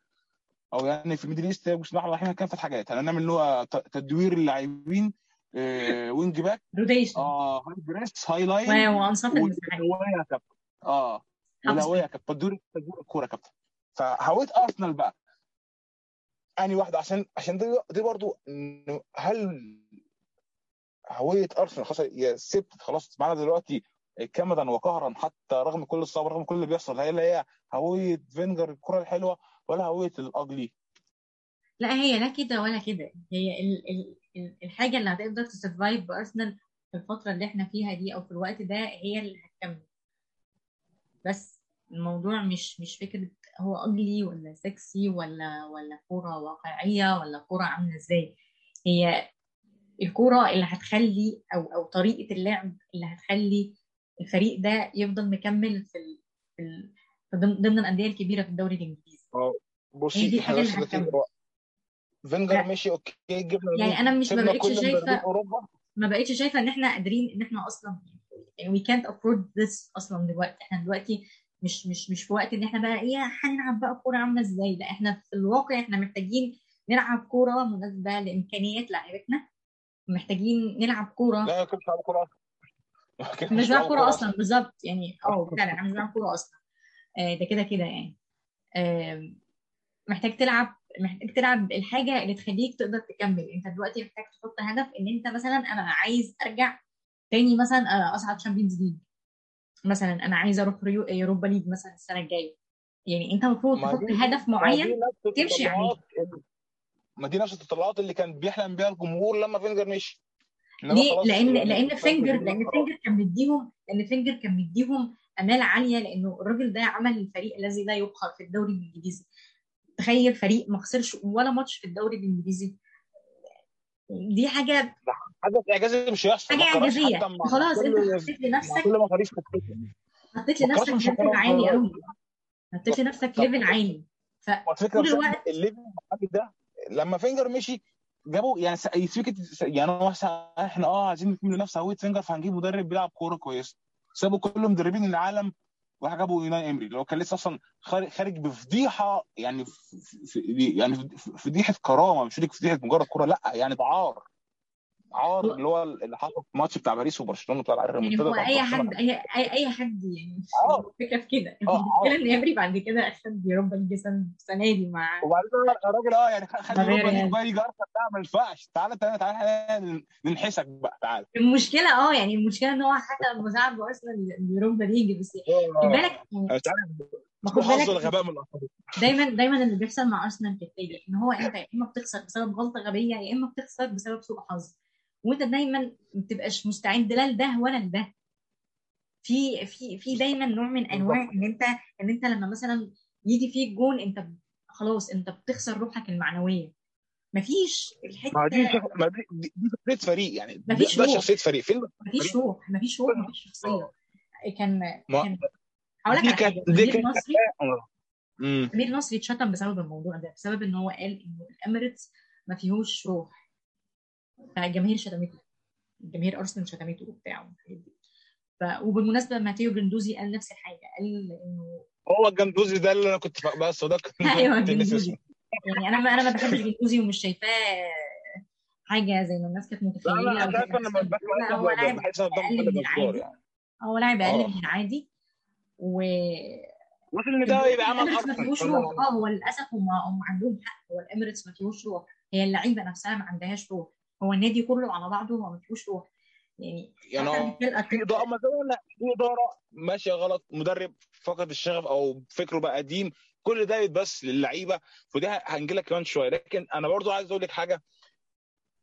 أو يعني في ال Middle East بسم الله الرحمن الرحيم كان في حاجات. هنعمل اللي هو تدوير اللاعبين آه، wing back rotation آه high press high line والهويه يا كابتن. آه half والهويه يا كابتن. تدوير تدوير الكورة يا كابتن. فهويه أرسنال بقى. انهي واحدة عشان عشان دي, دي برضو هل هوية أرسنال خلاص هي ثبتت خلاص معانا دلوقتي كمدا وقهرا حتى رغم كل الصبر رغم كل اللي بيحصل هل هي هوية فينجر الكرة الحلوة ولا هوية ال ugly. لا هي لا كده ولا كده. هي ال ال- الحاجة اللي هتقدر ت survive بأرسنال في الفترة اللي إحنا فيها دي أو في الوقت ده هي اللي هتكمل. بس الموضوع مش مش فكرة هو ugly ولا سكسي ولا ولا كورة واقعية ولا كورة عاملة إزاي. هي الكورة اللي هتخلي أو أو طريقة اللعب اللي هتخلي الفريق ده يفضل مكمل في ال في, ال ضمن الأندية الكبيرة في الدوري الإنجليزي. آه بصي دي الحاجة بس اللي هتكمل. فينجر لا. مشي أوكي جبنا يعني أنا مش ما بقتش شايفة ما بقتش شايفة إن إحنا قادرين إن إحنا أصلا يعني we can't afford this أصلا دلوقتي. إحنا دلوقتي مش مش مش في وقت إن إحنا بقى إيه هنلعب بقى كورة عاملة إزاي؟ لا إحنا في الواقع إحنا محتاجين نلعب كورة مناسبة لإمكانيات لاعيبتنا محتاجين نلعب كورة. لا كنت بلعب كورة أصلا. مش بلعب كورة أصلا. بالظبط. يعني آه فعلا أنا مش بلعب كورة أصلا. آه ده كده كده يعني. محتاج تلعب محتاج تلعب الحاجة اللي تخليك تقدر تكمل. أنت دلوقتي محتاج تحط هدف إن أنت مثلا أنا عايز أرجع تاني مثلا آه، أصعد Champions League مثلا أنا عايزه أروح ريو- Europa League مثلا السنة الجاية. يعني أنت المفروض ما تحط هدف ما معين تمشي عليه. ما دي نفس التطلعات اللي كان بيحلم بيها الجمهور لما فينجر مشي. ليه؟ لأن يعني لأن فينجر خلاص فينجر كان مديهم لأن فينجر كان مديهم أمال عالية لأنه الراجل ده عمل الفريق الذي لا يقهر في الدوري الإنجليزي. تخيل فريق ما خسرش ولا ماتش في الدوري الإنجليزي. دي حاجة حاجة اعجازي مش هيحصل. حاجة ما تقارنش إعجازية. حتى مع خلاص أنت كل حطيت لنفسك كل مصاريف خطتك حطيت ما لنفسك level عالي قوي حطيت لنفسك level عالي. فطول الوقت ال level ده لما فينجر مشي جابوا يعني فكره يعني هو إحنا آه عايزين نكمل منافسه هوية فينجر فهنجيب مدرب بيلعب كورة كويسه سابوا كل مدربين العالم وجابوا أوناي إمري اللي هو كان لسه أصلا خارج بفضيحة يعني في يعني فضيحة كرامة مش فضيحة مجرد كوره لأ يعني ده عار عار اللي هو اللي حصل في الماتش بتاع باريس وبرشلونة بتاع يعني الريمونتادا هو أي حد أي أي, حد يعني آه. الفكرة في كده. المشكلة ان امري بعد كده أخد Europa League السنة دي مع وبعدين الراجل آه يعني خد Europa League بقى يجي ارسنال لا ما ينفعش. تعالى تعالى تعالى ننحسك بقى تعالى. المشكلة آه يعني المشكلة إن هو حتى مساعد بأرسنال ال Europa League بس خد آه. بالك ما خد بالك ولا غباء من الاخرين دايما دايما اللي بيحصل مع أرسنال كالتالي إن هو انت يا إما بتخسر بسبب غلطة غبية يا إما بتخسر بسبب سوء حظ. وأنت دايما ما بتبقاش مستعد لا لده ولا لده. في في في دايما نوع من أنواع إن أنت إن أنت لما مثلا يجي فيك جون أنت خلاص أنت بتخسر روحك المعنوية. مفيش ما دي الحتة شخ... ما دي دي دي شخصية فريق يعني. مفيش ده شخصية فريق. فين مفيش روح. مفيش روح. مفيش شخصية. آه. كان ما كان هقول لك دي على كانت حاجة آه. امم سمير نصري اتشتم بسبب الموضوع ده بسبب إن هو قال إنه الإمارتس ما فيهوش روح. فالجماهير شتمته جماهير أرسنال شتمته وبتاع والحاجات دي. ف... وبالمناسبة ماتيو جندوزي قال نفس الحاجة قال إنه هو الجندوزي ده اللي أنا كنت. بس هو ده كنت أيوه كنت ناسي جندوزي. اسمه يعني أنا ما أنا ما بحبش جندوزي ومش شايفاه حاجة زي ما الناس كانت لا متخيلة شايف ما أنا بس بتقول لا هو لاعب بحس ان أقل مدرب من العادي يعني. هو لاعب أقل من العادي و وصل ان ده يبقى عمل الاميريتس ما ارسنال فيهوش روح. آه هو للاسف هم هم عندهم حق. هو الإيميريتس ما فيهوش روح. هي اللعيبة نفسها ما عندهاش روح. هو النادي كله على بعضه هو ما فيهوش روح. يعني يعني في اداره ما زي ما قلنا في إدارة ماشية غلط. مدرب فقد الشغف أو فكره بقى قديم. كل ده يتبث للعيبة. ودي هنجي لك كمان شوية. لكن أنا برضو عايز أقول لك حاجة.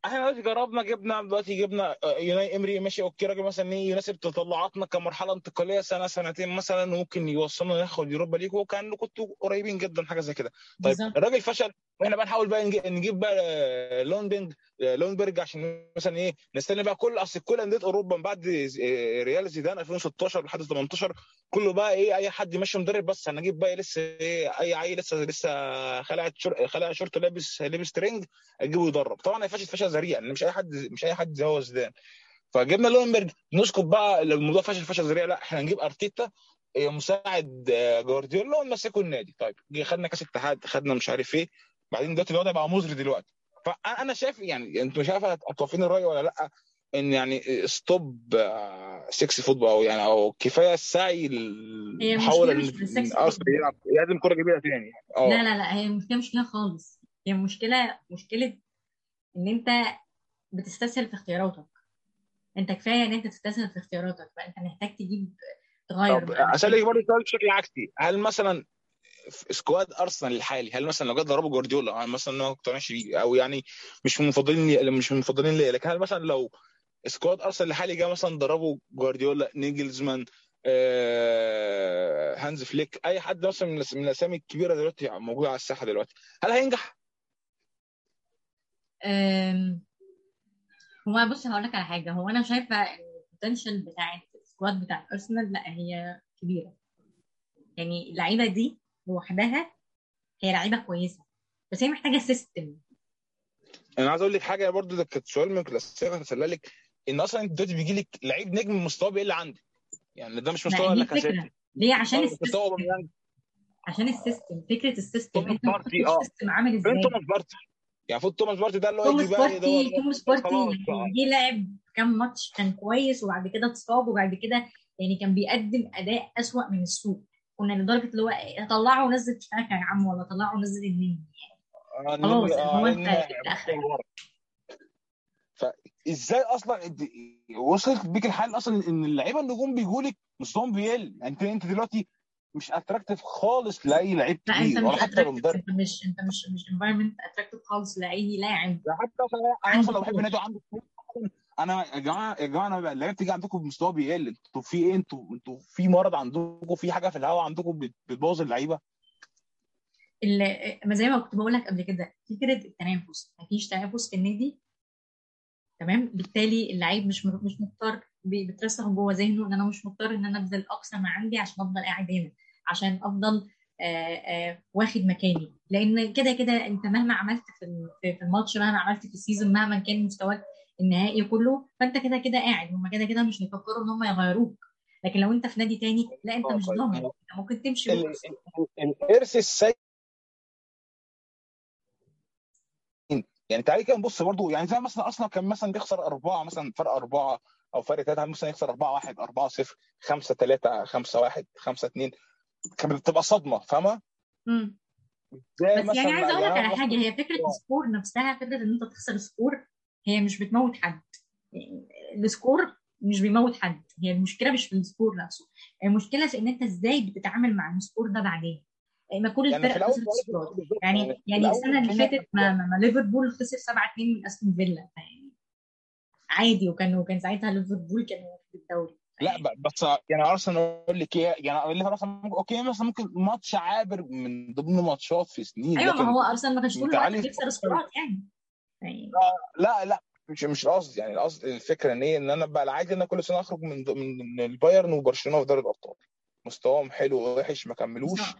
إحنا دلوقتي جربنا جبنا دلوقتي جبنا آه، يوناي إيمري ماشي أوكي راجل مثلا إيه يناسب تطلعاتنا كمرحلة انتقالية سنة سنتين مثلا ممكن يوصلنا ناخد يوروبا ليج. وكان كنتوا قريبين جدا حاجة زي كده. طيب الراجل فشل وإحنا بقى نحاول بقى نجيب, بقى آه، لونبرج آه، لونبرج عشان مثلا إيه نستنى بقى كل أصل كل أندية أوروبا من بعد آه، ريال زيدان 2016 لحد 18 كله بقى إيه أي حد يمشي مدرب بس. هنجيب بقى لسه إيه أي عيل لسه لسه خلع شر... خلع شورت لابس لابس ترنج اجيبه يدرب. طبعا هيفشل فشل ذريع لأن مش أي حد مش أي حد زي هو زيدان. فجبنا لونبرج نسكت بقى لو الموضوع فشل فشل ذريع لا إحنا هنجيب أرتيتا إيه، مساعد آه، جوارديولا ونمسكه النادي. طيب جه خدنا كأس اتحاد خدنا مش عارف إيه بعدين دلوقتي الوضع بقى مزري دلوقتي. فأنا شايف يعني أنتوا مش عارف هتوافقين الرأي ولا لأ إن يعني ستوب 6 فوتبول أو يعني أو كفاية السعي ارسنال فوتبول يلعب يقدم كرة جميله تاني. لا آه. لا لا هي المشكلة مش كده خالص. هي المشكلة مشكلة إن أنت بتستسهل في اختياراتك أنت كفاية إن أنت تستسهل في اختياراتك فانت محتاج تجيب تغير طب اسالك برضه سؤال بشكل عكسي هل مثلا في squad أرسنال الحالي هل مثلا لو جه دربه جوارديولا أنا مثلا ما اقتنعش بيه أو يعني مش من المفضلين لي مش من المفضلين ليا لكن هل مثلا لو squad أرسنال الحالي جه مثلا دربه جوارديولا ناجلزمان آه، هانز فليك أي حد مثلا من الأسامي الكبيرة دلوقتي موجودة على الساحة دلوقتي هل هينجح؟ هو بص هقول لك على حاجة. هو أنا شايفة إن ال potential بتاع ال squad بتاع ارسنال لا هي كبيرة. يعني اللعيبة دي لوحدها هي لعيبة كويسة بس هي محتاجة system أنا عايز أقول لك حاجة برضو ده كانت سؤال من الأسئلة هسألك إن أصلا انت دلوقتي بيجي لك لعيب نجم مستواه بيقل عندك. يعني ده مش مستوى الفكرة ليه؟ عشان ال system عشان ال system فكرة ال system انت بارتي آه. عامل إزاي؟ توماس بارتي؟ يعني المفروض توماس بارتي ده اللي هو توماس تيودور بارتي توماس بارتي يعني. جه لعب كام ماتش كان كويس وبعد كده اتصاب وبعد كده يعني كان بيقدم أداء أسوأ من السوء. كنا لدرجة اللي هو إيه، طلعه ونزل تشاكا يا عم ولا طلعه ونزل النني آه، خلاص آه، هو انت اخرك فازاي أصلا أنت وصلت بيك الحال أصلا إن اللعيبة النجوم بيجوا لك مستواهم بيقل؟ يعني أنت أنت دلوقتي مش attractive خالص لأي لعيب كبير مش ولا حتى أنت مش أنت مش مش environment attractive خالص لأي لاعب. حتى أنا عنده مثلا لو بحب نادي فلوس، أنا يا جماعة يا جماعة أنا اللعيبة بتيجي عندكم بمستوى بيقل. أنتوا في إيه؟ أنتوا أنتوا في مرض عندكم؟ في حاجة في الهواء عندكم بت- بتبوظ اللعيبة؟ اللي ما زي ما كنت بقول لك قبل كده فكره التنافس مفيش تنافس في النادي تمام؟ بالتالي اللعيب مش مش مضطر بترسخ جوه ذهنه إن أنا مش مضطر إن أنا ابذل اقصى ما عندي عشان أفضل قاعد هنا عشان أفضل آه، آه، واخد مكاني. لأن كده كده أنت مهما عملت في ال- في في الماتش مهما عملت في السيزون مهما كان مستواك النهائي كله فأنت كده كده قاعد. هم كده كده مش هيفكروا إن هم يغيروك. لكن لو أنت في نادي تاني لا أنت آه مش طيب. ضامن. أنت ممكن تمشي الإرث السيء يعني تعالي كده نبص برضو. يعني زي مثلا أرسنال كان مثلا بيخسر أربعة مثلا فرق أربعة. أو فرق ثلاثة مثلا يخسر 4 1 4 0 5 3 5 1 5 2 كانت بتبقى صدمة فاهمة؟ امم بس يعني عايزة أقول لك يعني على حاجة هي فكرة ال score نفسها فكرة إن أنت تخسر score هي مش بتموت حد. يعني ال score مش بيموت حد. هي المشكلة مش في ال score نفسه. المشكلة في إن أنت إزاي بتتعامل مع ال score ده بعدين. ما كل يعني الفرق الأول خسرت بالظبط يعني يعني يعني السنة اللي فاتت ما, ما, ما ليفربول خسر 7 2 من أستون فيلا. يعني عادي وكان وكان ساعتها ليفربول كانوا في الدوري. لا بس يعني أرسنال أقول لك إيه يعني أقول لك ارسنال ممكن أوكي مثلا ممكن ماتش عابر من ضمن ماتشات في سنين أيوه ما هو أرسنال ما كانش طول الوقت بيخسر score ات يعني. يعني لا لا مش مش قصدي يعني القصد الفكرة إن إيه إن أنا بقى العادي إن أنا كل سنة أخرج من من البايرن وبرشلونة في دوري الأبطال. مستواهم حلو ووحش ما كملوش. صح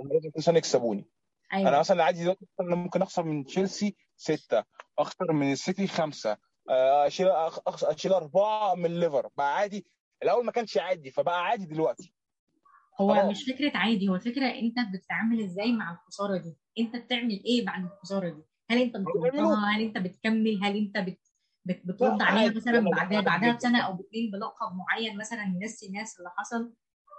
هم لازم كل سنة يكسبوني. أنا أيوه مثلا العادي دلوقتي ممكن أخسر من تشيلسي ستة أخسر من السيتي خمسة. اشيل أخ- أخ- أشيل أربعة من الليفر. بقى عادي. الأول ما كانش عادي فبقى عادي دلوقتي. هو خلاص. مش فكرة عادي هو فكرة أنت بتتعامل إزاي مع الخسارة دي. أنت بتعمل إيه بعد الخسارة دي؟ هل أنت بتردها هل أنت بتكمل؟ هل أنت بت... بت... بترد عليها مثلا بعدها بعدها بسنة أو باتنين بلقب معين مثلا ينسي الناس اللي حصل؟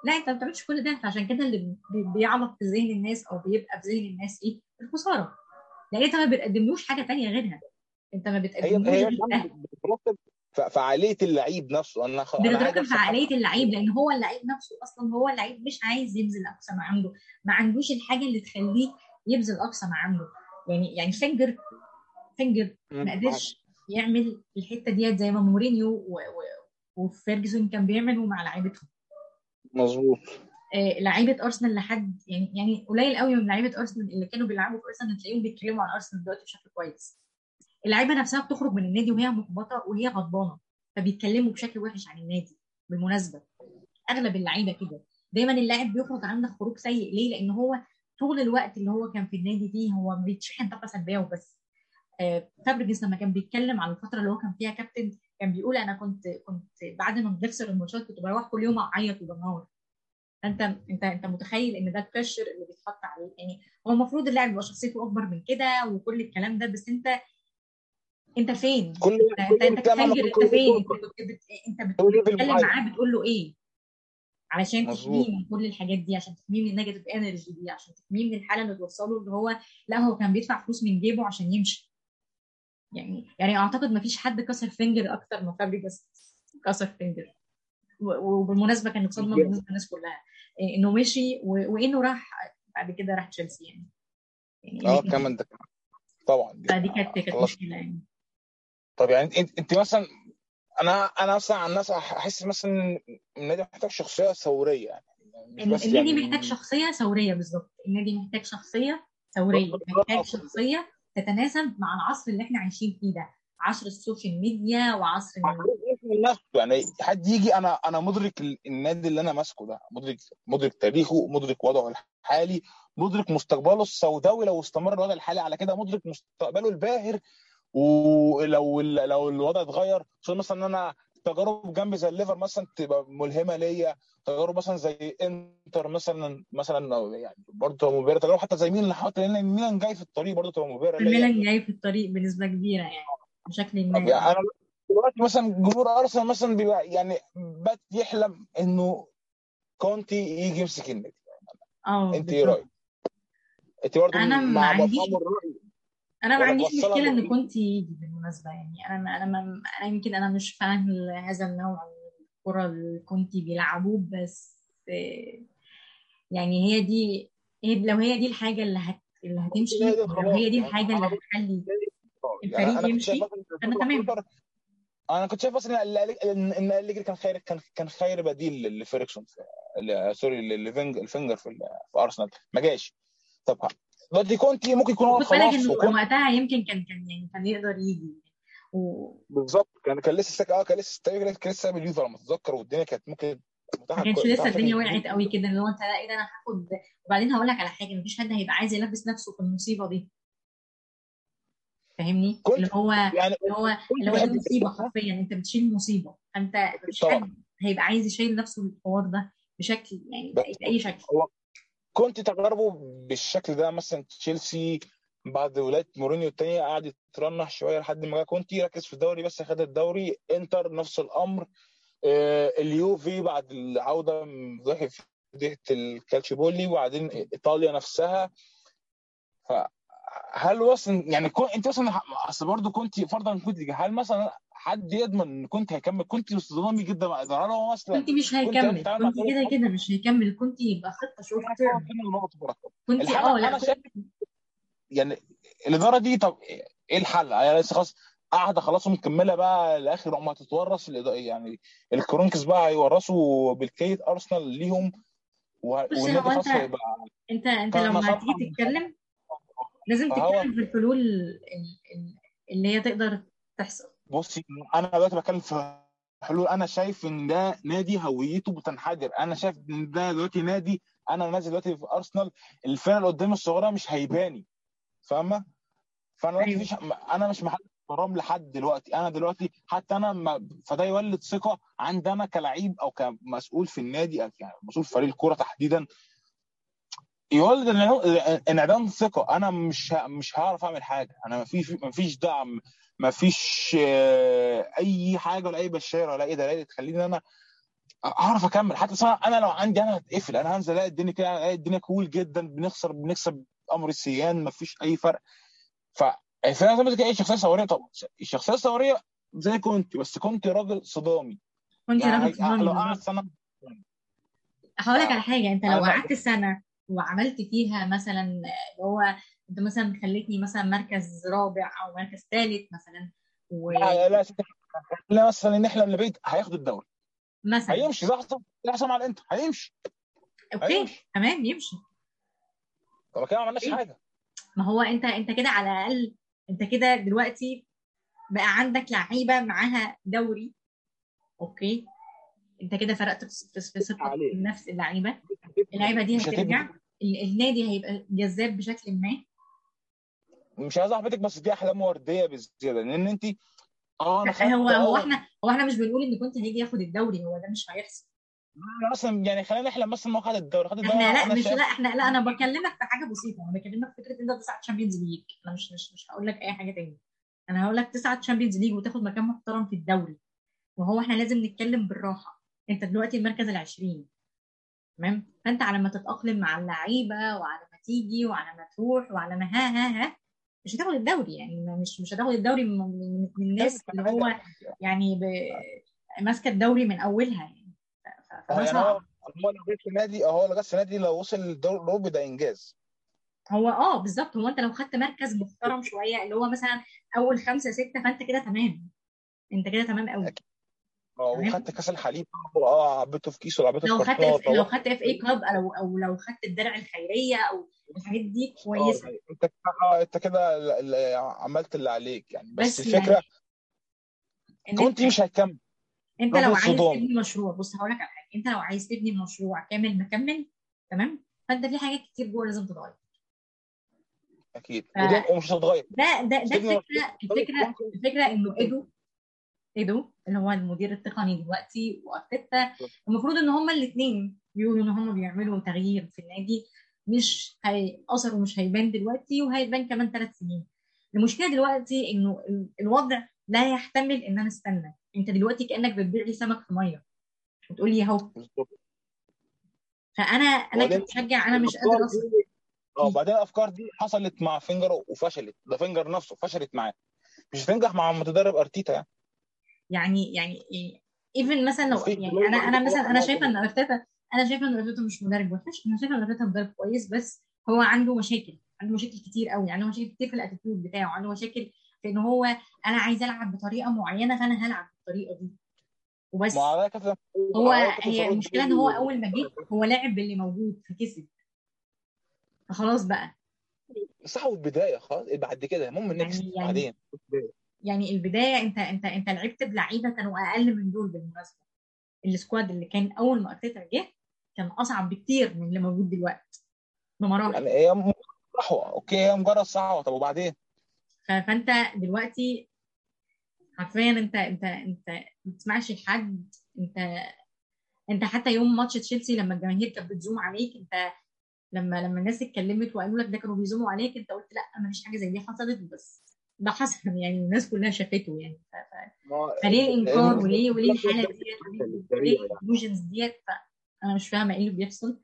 لا أنت ما بتعملش كل ده. فعشان كده اللي بي... بيعلق في ذهن الناس أو بيبقى في ذهن الناس إيه؟ الخسارة. لأن انت ما بتقدملوش حاجة تانية غيرها. انت ما هي بتقدملوش هي عقلية اللعيب نفسه. أنا خ... بتترتب عقليه اللعيب لأن هو اللعيب نفسه أصلا هو اللعيب مش عايز يبذل أقصى ما عنده ما عندوش الحاجة اللي تخليه يبذل أقصى ما عنده يعني يعني فينجر فينجر ما قدرش يعمل الحتة ديت زي ما مورينيو و- و- وفيرجسون كان بيعملوا مع لعيبتهم. مظبوط. آه، لعيبة أرسنال لحد يعني يعني قليل قوي من لعيبة أرسنال اللي كانوا بيلعبوا في أرسنال تلاقيهم بيتكلموا عن أرسنال دلوقتي بشكل كويس. اللعيبة نفسها بتخرج من النادي وهي محبطه وهي غضبانة فبيتكلموا بشكل وحش عن النادي بالمناسبة. أغلب اللعيبة كده. دايما اللاعب بيخرج عنده خروج سيء. ليه؟ لأن هو طول الوقت اللي هو كان في النادي فيه هو بيتشحن طاقة سلبية وبس. آه، فابريجاس لما كان بيتكلم عن الفترة اللي هو كان فيها كابتن كان بيقول أنا كنت كنت بعد ما بنخسر الماتشات كنت بروح كل يوم أعيط وبنهار. انت انت أنت متخيل إن ده ال pressure اللي بيتحط عليه؟ يعني هو المفروض اللاعب يبقى شخصيته أكبر من كده وكل الكلام ده بس أنت انت فين؟ كل انت انت كل انت فين؟ انت بتتكلم معاه بتقول له إيه؟ علشان تحميه من كل الحاجات دي عشان تحميه من ال negative energy دي عشان تحميه من الحالة اللي توصله اللي هو لا هو كان بيدفع فلوس من جيبه عشان يمشي. يعني يعني أعتقد ما فيش حد كسر فينجر أكتر ما فابريجاس كسر فينجر وبالمناسبة كانت صدمه بالنسبة للناس كلها. إيه، إنه مشي وإنه راح بعد كده راح تشيلسي يعني. يعني آه كمان ده. طبعا. دي كانت مشكلة يعني. طب يعني انت انت مثلا أنا أنا مثلا عن نفسي أحس مثلا إن النادي محتاج شخصية ثورية يعني مش بس النادي يعني محتاج شخصية ثورية بالظبط. النادي محتاج شخصية ثورية. محتاج شخصية تتناسب مع العصر اللي إحنا عايشين فيه ده. عصر ال social media وعصر يعني حد يجي أنا أنا مدرك ال- النادي اللي أنا ماسكه ده. مدرك مدرك تاريخه مدرك وضعه الحالي مدرك مستقبله السوداوي لو استمر الوضع الحالي على كده مدرك مستقبله الباهر. ولو لو الوضع اتغير خصوصا مثلا إن أنا تجارب جنبي زي الليفر مثلا تبقى ملهمة ليا تجارب مثلا زي إنتر مثلا مثلا يعني برضه تبقى مبهرة تجارب حتى زي ميلان حتى لأن ميلان جاي في الطريق برضه تبقى مبهرة ليا. الميلان جاي في الطريق بنسبة كبيرة يعني بشكل ما يعني أنا دلوقتي مثلا جمهور أرسنال مثلا بيبقى يعني بات يحلم إنه كونتي يجي يمسك النادي. آه أنت إيه رأيك؟ أنت برضه أنا ما مع عنديش مفهوم الرأي. أنا ما عنديش مشكلة ان؟ كنت يجي بالمناسبة يعني أنا أنا ما أنا يمكن أنا مش فاهم هذا النوع من الكرة اللي كنت بيلعبوه بس يعني هي دي هي لو هي دي الحاجة اللي هت اللي هتمشي لو هي دي يعني الحاجة اللي هتخلي يعني الفريق شايف يمشي أنا تمام. 2014 أنا كنت شايف مثلا إن ان أليجري كان خير كان كان خير بديل لفيركسون sorry لفينج لفينجر في في أرسنال. ما جاش. طب دلوقتي كونتي ممكن يكون هو بالك خلاص إنه وقتها يمكن كان كان يعني كان يقدر يجي. و... بالظبط. كان كان لسه. آه كان لسه تقريبا كان لسه سايب اليوفي على ما أتذكر والدنيا كانت ممكن متاحة كانش لسه الدنيا وقعت قوي كده اللي هو أنت لا إيه ده أنا هاخد وبعدين هقول لك على حاجة مفيش حد هيبقى عايز يلبس نفسه في المصيبة دي. فاهمني؟ اللي هو يعني اللي هو اللي هو دي مصيبة حرفيا أنت بتشيل مصيبة. فأنت مفيش حد هيبقى عايز يشيل نفسه الحوار ده بشكل يعني بأي شكل. هو كنت تجربه بالشكل ده مثلا تشيلسي بعد ولاية مورينيو التانية قعد يترنح شوية لحد ما كونتي ركز في الدوري بس خد الدوري. إنتر نفس الأمر. آه، اليوفي بعد العودة من فضيحه فضيحه الكالتشيبولي وبعدين إيطاليا نفسها. فهل وصل يعني كونتي مثلا أصل برضه كونتي فرضا كونتي هل مثلا حد يضمن إن كونتي هيكمل كونتي صدامي جدا مع هل هو مثلا كونتي مش هيكمل مع كونتي كده كده مش هيكمل. كونتي يبقى خطه short term كونتي آه لا كنت شايف يعني الإدارة دي طب إيه الحل؟ يعني لسه خلاص قاعدة خلاص ومكملة بقى لآخر ما تتورث يعني الكرونكس بقى هيورثوا بالكيت أرسنال ليهم و- بص هو أنت أنت انت كان لما هتيجي تتكلم لازم تتكلم في الحلول ال- ال- اللي هي تقدر تحصل. بصي أنا دلوقتي بتكلم في حلول. أنا شايف إن ده نادي هويته بتنحدر أنا شايف إن ده دلوقتي نادي أنا نازل دلوقتي في أرسنال الفرقه اللي قدام الصغيرة مش هيباني. فاهمة؟ فأنا دلوقتي أيوه. فيش أنا مش محل احترام لحد دلوقتي. أنا دلوقتي حتى أنا ما فده يولد ثقة عندي أنا كلعيب أو كمسؤول في النادي يعني مسؤول في فريق الكورة تحديدا. يولد انعدام ثقه أنا مش مش هعرف أعمل حاجة. أنا ما فيش ما فيش دعم. ما فيش آه، أي حاجة ولا أي بشارة ولا أي دلائل تخليني أنا أعرف أكمل. حتى أنا لو عندي أنا هتقفل. أنا هنزل ألاقي الدنيا كده ألاقي الدنيا كول جدا. بنخسر بنكسب أمر السيان ما فيش أي فرق. ف زي ما قلت لك إيه؟ شخصية ثوريه طبعا. الشخصيه الثوريه زي كنت بس كنت راجل صدامي. كنت يعني راجل صدامي. لو قعد بالظبط سنة. هقول لك على حاجة. أنت لو قعدت سنة وعملت فيها مثلا اللي هو أنت مثلا خليتني مثلا مركز رابع أو مركز ثالث مثلا لا لا لا مثلا نحلم لبيت هياخد الدوري. ومثلا هيمشي زي حصل مع الإنتر هيمشي. أوكي هيمشي. تمام يمشي. طب كده ما عملناش إيه؟ حاجة. ما هو أنت أنت كده على الأقل أنت كده دلوقتي بقى عندك لعيبة معاها دوري. أوكي. انت كده فرقت في ثقة عليه. نفس اللعيبة. اللعيبة دي هترجع. النادي هيبقى جذاب بشكل ما. مش عايز أحبطك بس دي أحلام وردية بزيادة لأن انت آه أنا هو هو إحنا هو إحنا مش بنقول إن كونتي هيجي ياخد الدوري هو ده مش هيحصل. مثلا يعني خلينا نحلم مثلا ما خد الدوري خد الدوري. إحنا لا مش لا إحنا لا أنا بكلمك في حاجة بسيطة. أنا بكلمك في فكرة إن أنت تصعد Champions League أنا مش مش مش هقول لك أي حاجة تاني. أنا هقول لك تصعد Champions League وتاخد مكان محترم في الدوري. وهو إحنا لازم نتكلم بالراحة. انت دلوقتي المركز العشرين. تمام؟ فانت على ما تتأقلم مع اللعيبة وعلى ما تيجي وعلى ما تروح وعلى ما ها ها ها مش هتاخد الدوري يعني مش مش هتاخد الدوري من, من, من الناس اللي هو يعني ماسكة الدوري من أولها يعني. فده هو صعب. هو لو جه السنة دي هو لو جه السنة دي لو وصل للدوري الاوروبي ده إنجاز. هو آه بالظبط. هو أنت لو خدت مركز محترم شوية اللي هو مثلا أول خمسة ستة فأنت كده تمام. أنت كده تمام قوي أكيد. آه وخدت كاس الحليب آه عبيته في كيس لو في خدت كرتونه اف لو خدت اف اي كلاب أو أو لو خدت الدرع الخيرية أو الحاجات دي آه كويسة. انت كده آه انت كده عملت اللي عليك يعني. بس بس الفكرة يعني كنت مش هيكمل انت لو عايز صدام. تبني مشروع بص هقول لك على حاجة. انت لو عايز تبني مشروع كامل مكمل تمام؟ فانت في حاجات كتير جوه لازم تتغير. أكيد. ف- ودي ومش هتتغير. ده ده ده الفكرة الفكرة الفكرة إنه ايدو ايدو اللي هو المدير التقني دلوقتي وارتيتا المفروض إن هما الاثنين بيقولوا إن هما بيعملوا تغيير في النادي. مش هي أثره مش هيبان دلوقتي وهيبان كمان ثلاث سنين. المشكلة دلوقتي إنه ال- الوضع لا يحتمل إن أنا أستنى. أنت دلوقتي كأنك بتبيع لي سمك في مية. وتقول لي أهو. فانا أنا كمشجع أنا مش قادر دي آه بعدين الأفكار دي حصلت مع فينجر وفشلت. ده فينجر نفسه فشلت معاه. مش هتنجح مع متدرب أرتيتا يعني. يعني يعني يعني even مثلا لو مفيش يعني أنا أنا مثلا أنا شايفة إن أرتيتا أنا شايفة إن أرتيتا مش مدرب وحش أنا شايفة إن أرتيتا مدرب كويس بس هو عنده مشاكل عنده مشاكل كتير قوي عنده مشاكل كتير في ال attitude بتاعه عنده مشاكل في إن هو أنا عايز ألعب بطريقة معينة فأنا هلعب بالطريقة دي. وبس. هو هي المشكلة إن هو أول ما جه هو لعب باللي موجود فكسب. فخلاص بقى. صح والبدايه خلاص بعد كده المهم يعني- next يعني- بعدين. يعني البداية انت انت انت لعبت بلعيبة كانوا أقل من دول بالمناسبة. ال squad اللي كان أول ما أرتيتا جه كان أصعب بكتير من اللي موجود دلوقتي بمراحل. يعني هي مجرد صحوه أوكي هي مجرد صحوه طب وبعدين؟ فأنت دلوقتي حرفيا أنت أنت أنت ما بتسمعش لحد. أنت أنت حتى يوم ماتش تشيلسي لما الجماهير كانت بتزوم عليك أنت لما لما الناس اتكلمت وقالوا لك ده كانوا بيزوموا عليك أنت قلت لأ ما فيش حاجة زي دي حصلت بس ده حصل يعني الناس كلها شافته يعني. ف- فليه الانكار وليه وليه الحالة ديت؟ وليه- وليه ال emotions ديت؟ فانا مش فاهمة إيه اللي بيحصل.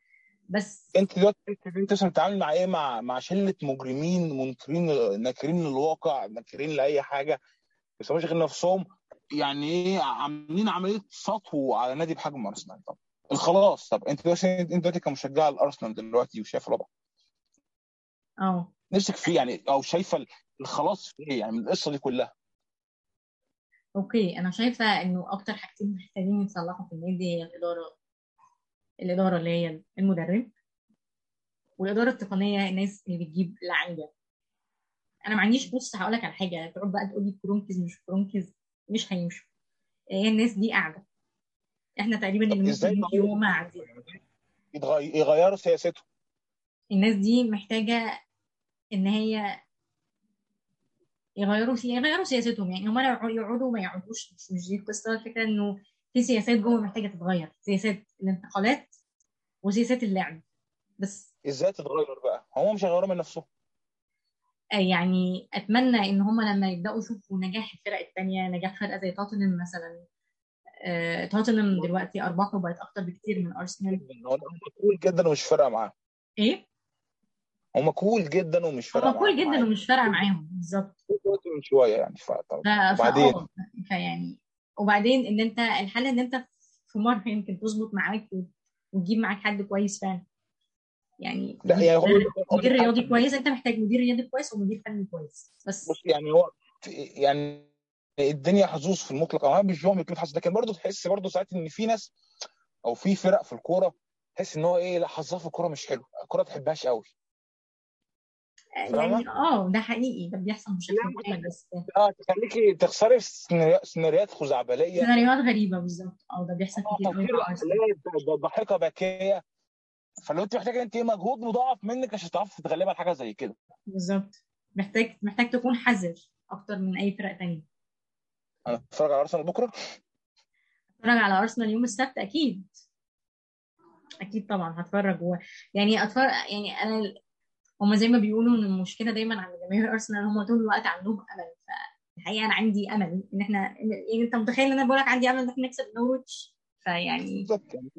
بس أنت دلوقتي أنت مثلا بتتعامل مع إيه؟ مع مع شلة مجرمين منكرين ناكرين للواقع ناكرين لأي حاجة ما بيسمعوش غير نفسهم. يعني إيه؟ عاملين عملية سطو على نادي بحجم أرسنال. طب الخلاص. طب أنت دلوقتي أنت دلوقتي كمشجع الأرسنال دلوقتي وشايف الوضع. آه نفسك فيه يعني أو شايفة الخلاص في إيه؟ يعني من القصة دي كلها. okay أنا شايفة إنه أكتر حاجتين محتاجين يتصلحوا في النادي هي الإدارة الإدارة اللي هي المدرب والإدارة التقنية الناس اللي بتجيب لعيبة. أنا ما عنديش بص هقول لك على حاجة تقعد بقى تقول لي كرونكز مش كرونكز مش هيمشوا. هي الناس دي قاعدة. إحنا تقريبا اللي ممكن وهم قاعدين يغيروا سياستهم الناس دي محتاجة إن هي يغيروا. يغيروا سياستهم. يعني هم لو يقعدوا ما يقعدوش مش دي القصة الفكرة إنه في سياسات جوه محتاجة تتغير. سياسات الانتقالات وسياسات اللعب. بس إزاي تتغير بقى؟ هم مش هيغيروا من نفسهم. آه، يعني أتمنى إن هم لما يبدأوا يشوفوا نجاح الفرق التانية نجاح فرقة زي توتنهام مثلا. آه، توتنهام دلوقتي أرباحه بقت أكتر بكتير من أرسنال. هم كول جدا ومش فارقة معاهم. إيه؟ هم كول جدا ومش فارقة هم كول جدا ومش فارقة معاهم. بالظبط. من شوية يعني ف... طب ف- وبعدين؟ فآه، فيعني وبعدين إن أنت الحل إن أنت في مرة يمكن تظبط معاك وتجيب معاك حد كويس فعلا. يعني لا يعني هو مدير رياضي كويس أنت محتاج مدير رياضي كويس ومدير فني كويس. بس بص يعني هو يعني الدنيا حظوظ في المطلق. أنا مش بهم كلمه حظ لكن برضه تحس برضه ساعات إن في ناس أو في فرق في الكورة تحس إن هو إيه لأ حظها في الكورة مش حلو. الكورة ما تحبهاش قوي يعني آه ده حقيقي ده بيحصل بشكل مطلق بس آه تخليكي تخسري في سيناريوهات خزعبلية. سيناريوهات غريبة بالظبط. آه ده بيحصل كتير قوي ضحكة باكيه فلو انت محتاجة انت مجهود مضاعف منك عشان تعرفي تتغلبي على حاجة زي كده. بالظبط. محتاج محتاج تكون حذر أكتر من أي فرق تانية. أنا اتفرج على أرسنال بكرة؟ اتفرج على أرسنال يوم السبت؟ أكيد. أكيد طبعا هتفرج و... يعني أتفرج يعني أنا هما زي ما بيقولوا إن المشكلة دايما عند جماهير أرسنال هم طول الوقت عندهم أمل. فالحقيقة أنا عندي أمل إن إحنا يعني أنت متخيل إن أنا بقول لك عندي أمل إن إحنا نكسب نورويتش فيعني بالظبط. يعني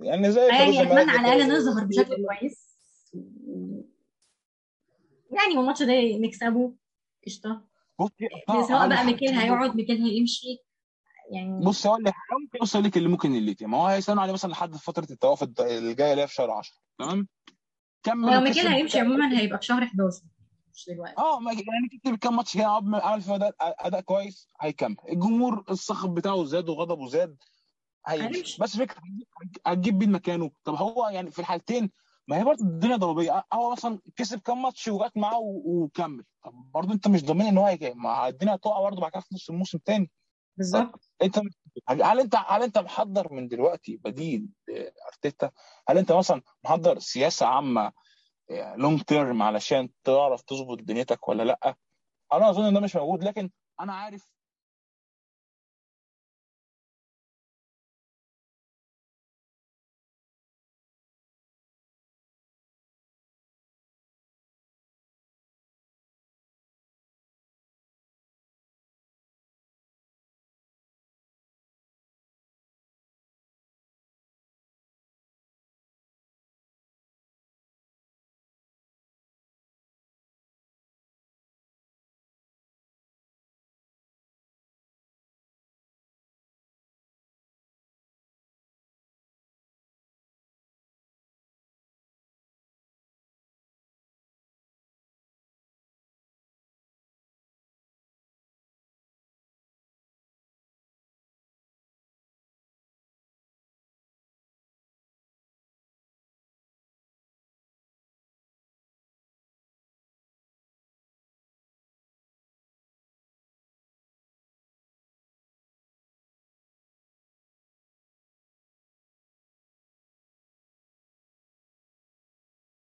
يعني زي يعني اتمنى على الأقل. نظهر بشكل كويس. يعني والماتش ده نكسبه. قشطة. بصي سواء بقى ميكيل هيقعد ميكيل هيمشي. يعني بص لك حاجة ممكن اوصل لك اللي ممكن اللي ما هو هيستنوا عليه مثلا لحد فترة التوقف الجاية اللي هي في شهر 10 تمام؟ كمل هو وكسب هيمشي عموما هيبقى في شهر 11 مش دلوقتي. آه ما- يعني كسب كام ماتش كده عمل فيه اداء أداء كويس هيكمل. الجمهور الصخب بتاعه زاد وغضبه زاد هيمشي. بس فكرة هتجيب مين مكانه؟ طب هو يعني في الحالتين ما هي برضه الدنيا ضبابيه هو مثلا كسب كام ماتش وجات معاه وكمل. طب برضه أنت مش ضامن إن هو هيجي. ما الدنيا هتقع برضه بعد كده في نص الموسم تاني. بالظبط. انت هل انت هل انت محضر من دلوقتي بديل ارتيتا هل انت مثلا محضر سياسة عامة long term علشان تعرف تظبط دنيتك ولا لأ؟ أنا أظن إن ده مش موجود لكن أنا عارف